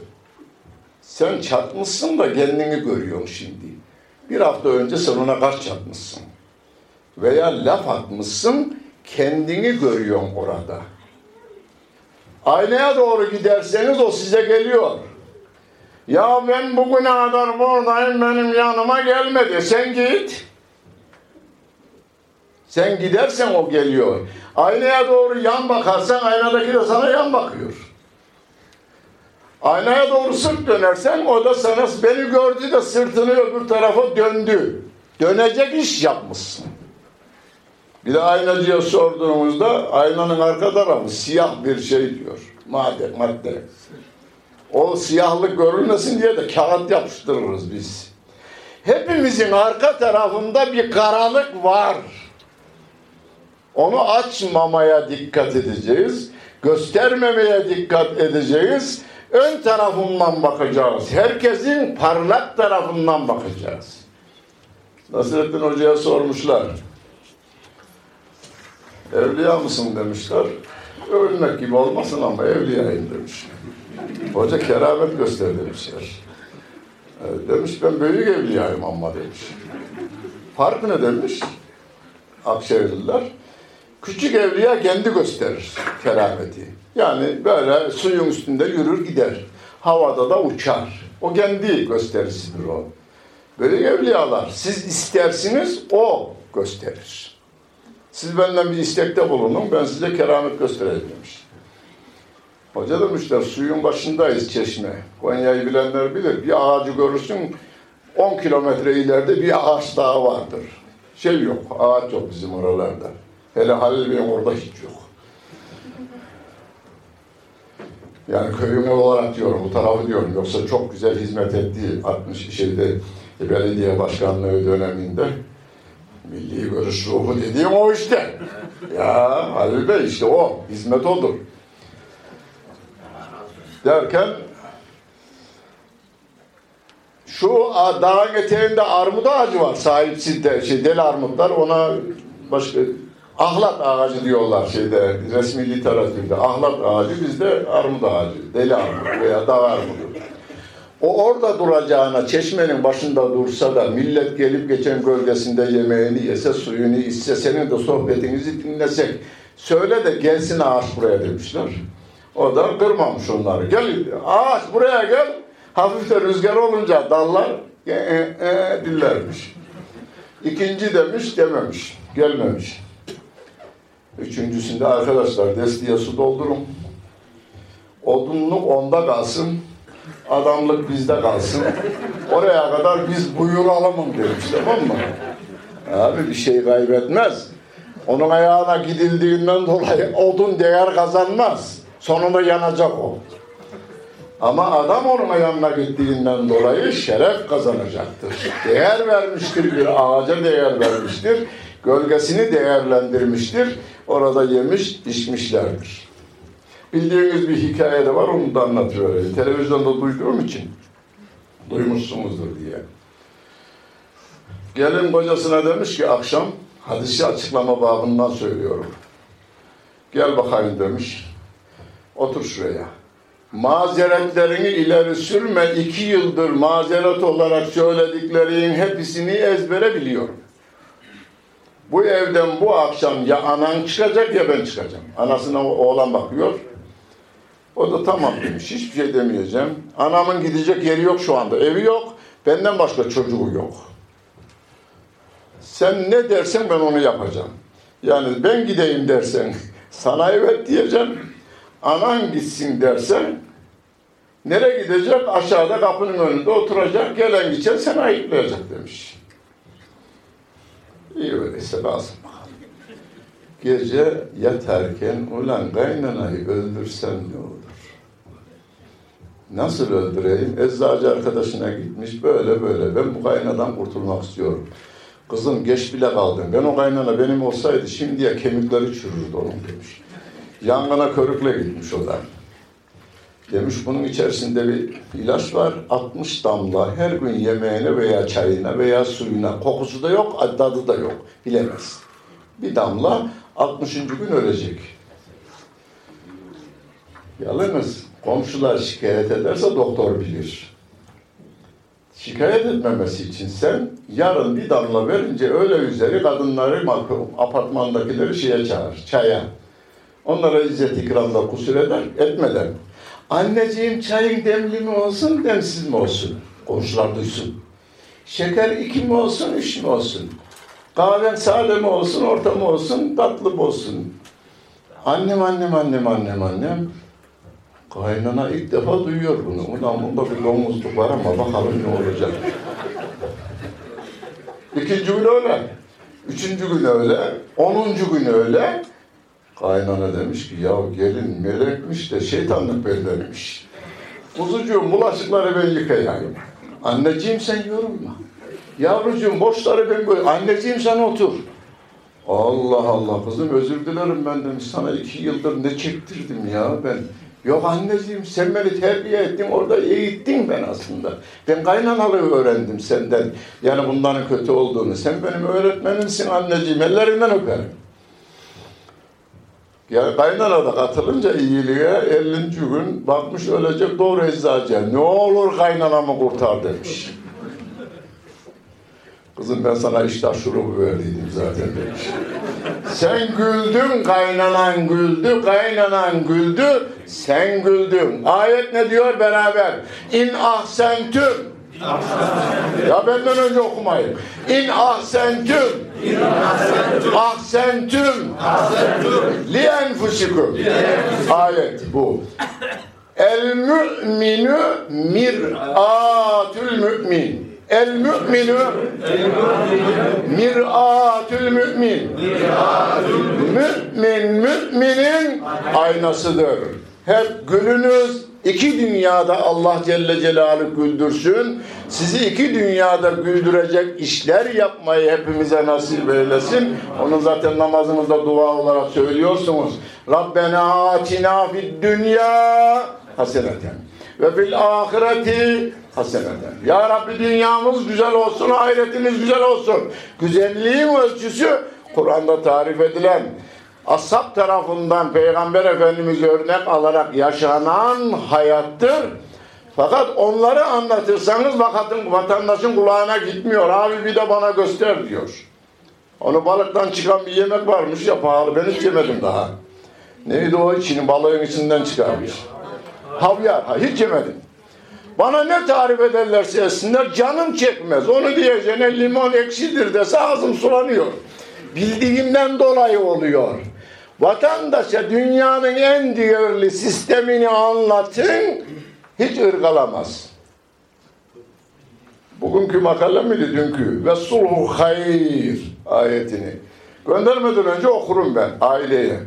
Sen çatmışsın da kendini görüyorsun şimdi. Bir hafta önce sen ona kaş çatmışsın. Veya laf atmışsın kendini görüyorsun orada. Aynaya doğru giderseniz o size geliyor. Ya ben bugüne kadar buradayım benim yanıma gelmedi. Sen git. Sen gidersen o geliyor. Aynaya doğru yan bakarsan aynadaki de sana yan bakıyor. Aynaya doğru sırt dönersen o da sana beni gördü de sırtını öbür tarafa döndü. Dönecek iş yapmışsın. Bir de aynacıya sorduğumuzda aynanın arka tarafı siyah bir şey diyor. Madde, madde. O siyahlık görülmesin diye de kağıt yapıştırırız biz. Hepimizin arka tarafında bir karalık var. Onu açmamaya dikkat edeceğiz. Göstermemeye dikkat edeceğiz. Ön tarafından bakacağız. Herkesin parlak tarafından bakacağız. Nasrettin Hoca'ya sormuşlar. Evliya mısın demişler. Ölmek gibi olmasın ama evliyayım demiş. Hoca keramet göster demişler. Evet, demiş ben büyük evliyayım ama demiş. Fark ne demiş? Akşehirliler. Küçük evliya kendi gösterir kerameti. Yani böyle suyun üstünde yürür gider. Havada da uçar. O kendi gösterisidir o. Böyle evliyalar. Siz istersiniz o gösterir. Siz benden bir istekte bulunun ben size keramet göstereyim demiş. Hoca demişler suyun başındayız çeşme. Konya'yı bilenler bilir. Bir ağacı görürsün 10 kilometre ileride bir ağaç daha vardır. Şey yok, ağaç yok bizim oralarda. Hele Halil Bey'in orada hiç yok. Yani köyüme olarak diyorum, bu tarafı diyorum. Yoksa çok güzel hizmet etti 60 şeyde belediye başkanlığı döneminde. Milli görüş ruhu dediğim o işte. Ya Halil Bey işte o. Hizmet odur. Derken şu dağın eteğinde armut ağacı var. Sahipsiz de, şey, deli armutlar ona başka ahlat ağacı diyorlar şeyde resmi literatürde. Ahlat ağacı bizde armut ağacı. Deli armut veya dağ armudu. O orada duracağına çeşmenin başında dursa da millet gelip geçen gölgesinde yemeğini yese, suyunu içse, senin de sohbetinizi dinlesek söyle de gelsin ağaç buraya demişler. O da kırmamış onları. Gel ağaç buraya gel. Hafif de rüzgar olunca dallar e, e, e, dillermiş. İkinci demiş dememiş. Gelmemiş. Üçüncüsünde arkadaşlar destiye su doldurun. Odunluk onda kalsın. Adamlık bizde kalsın. Oraya kadar biz buyuralım demiş tamam mı? Abi bir şey kaybetmez. Onun ayağına gidildiğinden dolayı odun değer kazanmaz. Sonunda yanacak o. Ama adam onun yanına gittiğinden dolayı şeref kazanacaktır. Değer vermiştir bir ağaca değer vermiştir. Gölgesini değerlendirmiştir. Orada yemiş, içmişlerdir. Bildiğiniz bir hikaye de var, onu da anlatıvereyim. Televizyonda duyduğum için duymuşsunuzdur diye. Gelin kocasına demiş ki akşam, hadisi açıklama babından söylüyorum. Gel bakayım demiş. Otur şuraya. Mazeretlerini ileri sürme. iki yıldır mazeret olarak söylediklerinin hepsini ezbere biliyorum. Bu evden bu akşam ya anan çıkacak ya ben çıkacağım. Anasına oğlan bakıyor. O da tamam demiş. Hiçbir şey demeyeceğim. Anamın gidecek yeri yok şu anda. Evi yok. Benden başka çocuğu yok. Sen ne dersen ben onu yapacağım. Yani ben gideyim dersen <laughs> sana evet diyeceğim. Anan gitsin dersen nereye gidecek? Aşağıda kapının önünde oturacak. Gelen geçen seni ayıplayacak demiş. İyi öyleyse lazım. Gece yatarken ulan kaynanayı öldürsem ne olur? Nasıl öldüreyim? Eczacı arkadaşına gitmiş böyle böyle. Ben bu kaynadan kurtulmak istiyorum. Kızım geç bile kaldın. Ben o kaynana benim olsaydı şimdiye kemikleri çürürdü onun demiş. Yangına körükle gitmiş o da. Demiş bunun içerisinde bir ilaç var. 60 damla her gün yemeğine veya çayına veya suyuna. Kokusu da yok, tadı da yok. Bilemez. Bir damla 60. gün ölecek. Yalnız komşular şikayet ederse doktor bilir. Şikayet etmemesi için sen yarın bir damla verince öyle üzeri kadınları apartmandakileri şeye çağır, çaya. Onlara izzet ikramda kusur eder, etmeden. Anneciğim çayın demli mi olsun, demsiz mi olsun? Komşular duysun. Şeker iki mi olsun, üç mü olsun? Kahven sade mi olsun, orta mı olsun, tatlı mı olsun? Annem, annem, annem, annem, annem. Kaynana ilk defa duyuyor bunu. Ulan bunda bir domuzluk var ama bakalım ne olacak. İkinci gün öyle. Üçüncü gün öyle. Onuncu gün öyle. Kaynana demiş ki ya gelin melekmiş de şeytanlık bellermiş. Kuzucuğum bulaşıkları ben yıkayayım. Anneciğim sen yorulma. Yavrucuğum boşları ben koy. Anneciğim sen otur. Allah Allah kızım özür dilerim ben demiş sana iki yıldır ne çektirdim ya ben. Yok anneciğim sen beni terbiye ettin orada eğittin ben aslında. Ben kaynanalığı öğrendim senden. Yani bunların kötü olduğunu. Sen benim öğretmenimsin anneciğim ellerinden öperim. Yani kaynana da katılınca iyiliğe 50. gün bakmış ölecek doğru eczacıya. Ne olur kaynanamı kurtar demiş. Kızım ben sana iştah şurubu verdiydim zaten demiş. Sen güldün, kaynanan güldü, kaynanan güldü, sen güldün. Ayet ne diyor beraber? İn ahsentüm. Ya benden önce okumayın. İn ahsentüm. Ahsentüm. Li enfusikum. Ayet bu. El mü'minü mir'atül mü'min. El mü'minü mir'atül mü'min. Mü'min mü'minin aynasıdır. Hep gülünüz, iki dünyada Allah Celle Celaluhu güldürsün. Sizi iki dünyada güldürecek işler yapmayı hepimize nasip eylesin. Onu zaten namazınızda dua olarak söylüyorsunuz. Rabbena atina fid dünya haseneten ve fil ahireti haseneten. Ya Rabbi dünyamız güzel olsun, ahiretimiz güzel olsun. Güzelliğin ölçüsü Kur'an'da tarif edilen ashab tarafından Peygamber Efendimiz örnek alarak yaşanan hayattır. Fakat onları anlatırsanız vakatın, vatandaşın kulağına gitmiyor. Abi bir de bana göster diyor. Onu balıktan çıkan bir yemek varmış ya pahalı. Ben hiç yemedim daha. Neydi o içini balığın içinden çıkarmış. Havyar. Ha, hiç yemedim. Bana ne tarif ederlerse etsinler canım çekmez. Onu diyeceğine limon ekşidir dese ağzım sulanıyor. Bildiğimden dolayı oluyor. Vatandaşa dünyanın en değerli sistemini anlatın, hiç ırgalamaz. Bugünkü makale miydi dünkü? Ve sulhu hayır ayetini. Göndermeden önce okurum ben aileye.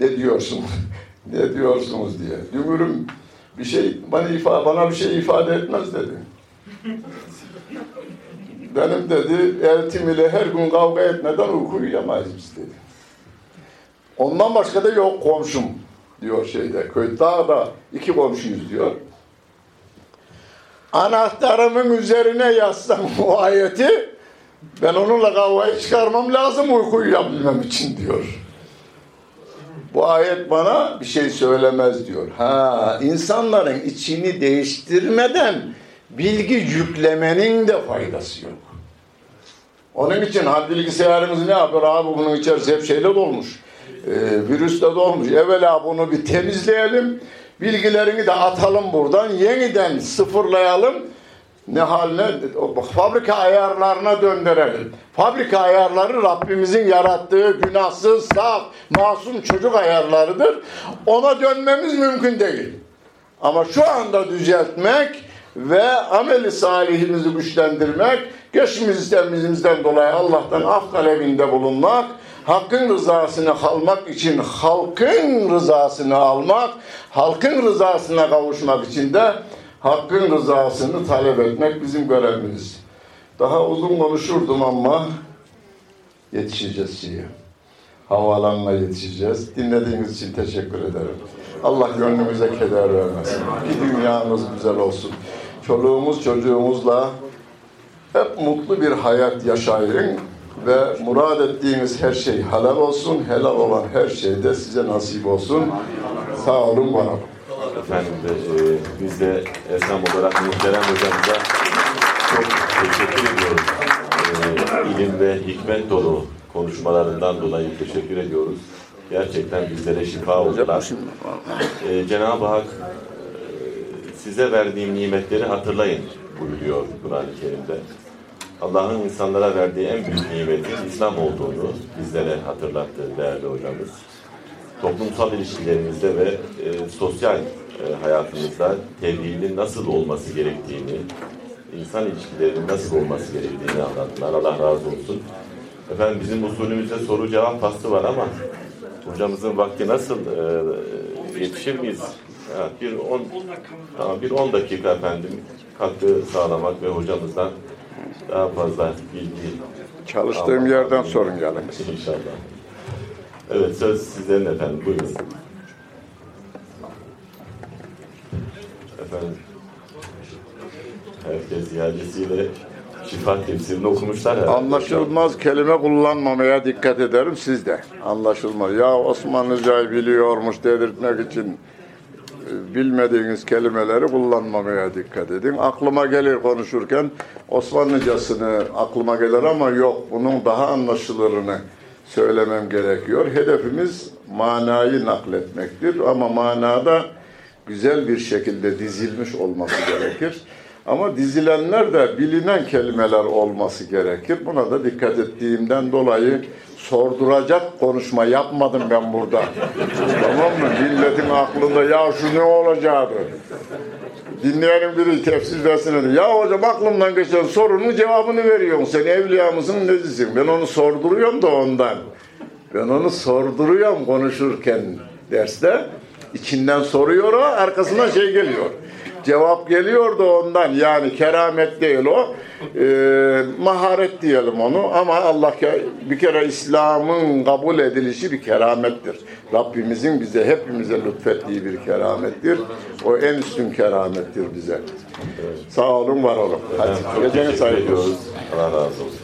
Ne diyorsunuz? <laughs> ne diyorsunuz diye. Dümürüm bir şey bana ifade bana bir şey ifade etmez dedi. Benim dedi eltim ile her gün kavga etmeden uyku uyuyamayız biz dedi. Ondan başka da yok komşum diyor şeyde. Köy dağda iki komşuyuz diyor. Anahtarımın üzerine yazsam <laughs> bu ayeti ben onunla kavgayı çıkarmam lazım uyku uyuyabilmem için diyor. Bu ayet bana bir şey söylemez diyor. Ha, insanların içini değiştirmeden bilgi yüklemenin de faydası yok. Onun için ha bilgisayarımız ne yapıyor abi bunun içerisi hep şeyle dolmuş. Ee, virüsle dolmuş. Evvela bunu bir temizleyelim. Bilgilerini de atalım buradan. Yeniden sıfırlayalım. Ne haline? Fabrika ayarlarına döndürelim. Fabrika ayarları Rabbimizin yarattığı günahsız, saf, masum çocuk ayarlarıdır. Ona dönmemiz mümkün değil. Ama şu anda düzeltmek ve ameli salihimizi güçlendirmek, geçmiş sistemimizden dolayı Allah'tan af talebinde bulunmak, hakkın rızasını almak için halkın rızasını almak, halkın rızasına kavuşmak için de hakkın rızasını talep etmek bizim görevimiz. Daha uzun konuşurdum ama yetişeceğiz şeye. Havaalanına yetişeceğiz. Dinlediğiniz için teşekkür ederim. Allah gönlümüze keder vermesin. Ki dünyamız güzel olsun. Çoluğumuz çocuğumuzla hep mutlu bir hayat yaşayın ve murad ettiğiniz her şey helal olsun. Helal olan her şey de size nasip olsun. Sağ olun, var olun. Efendim de, e, biz de Esnaf olarak muhterem hocamıza çok teşekkür ediyoruz. E, ilim ve hikmet dolu konuşmalarından dolayı teşekkür ediyoruz. Gerçekten bizlere şifa oldular. E, Cenab-ı Hak e, size verdiğim nimetleri hatırlayın buyuruyor Kur'an-ı Kerim'de. Allah'ın insanlara verdiği en büyük nimetin İslam olduğunu bizlere hatırlattı değerli hocamız toplumsal ilişkilerimizde ve e, sosyal e, hayatımızda tevhidin nasıl olması gerektiğini, insan ilişkilerinin nasıl olması gerektiğini anlattılar. Allah razı olsun. Efendim bizim usulümüzde soru cevap faslı var ama hocamızın vakti nasıl e, yetişir miyiz? Ha, bir on, tamam, bir on dakika efendim katkı sağlamak ve hocamızdan daha fazla bilgi Çalıştığım yerden sorun yalnız. İnşallah. Evet söz sizlerin efendim. Buyurun. Efendim. Herkes iadesiyle şifa tefsirini okumuşlar herhalde. Anlaşılmaz kelime kullanmamaya dikkat ederim siz de. Anlaşılmaz. Ya Osmanlıcayı biliyormuş dedirtmek için bilmediğiniz kelimeleri kullanmamaya dikkat edin. Aklıma gelir konuşurken Osmanlıcasını aklıma gelir ama yok bunun daha anlaşılırını söylemem gerekiyor. Hedefimiz manayı nakletmektir ama manada güzel bir şekilde dizilmiş olması gerekir. Ama dizilenler de bilinen kelimeler olması gerekir. Buna da dikkat ettiğimden dolayı sorduracak konuşma yapmadım ben burada. tamam mı? Milletin aklında ya şu ne olacaktı? Dinleyenin biri tefsir dersin dedi. Ya hocam aklımdan geçen sorunun cevabını veriyorsun. Sen evliya mısın necisin? Ben onu sorduruyorum da ondan. Ben onu sorduruyorum konuşurken derste. İçinden soruyor o, arkasından şey geliyor cevap geliyordu ondan. Yani keramet değil o. E, maharet diyelim onu. Ama Allah bir kere İslam'ın kabul edilişi bir keramettir. Rabbimizin bize hepimize lütfettiği bir keramettir. O en üstün keramettir bize. Sağ olun, var olun. Hadi geceniz hayırlı olsun. Allah razı olsun.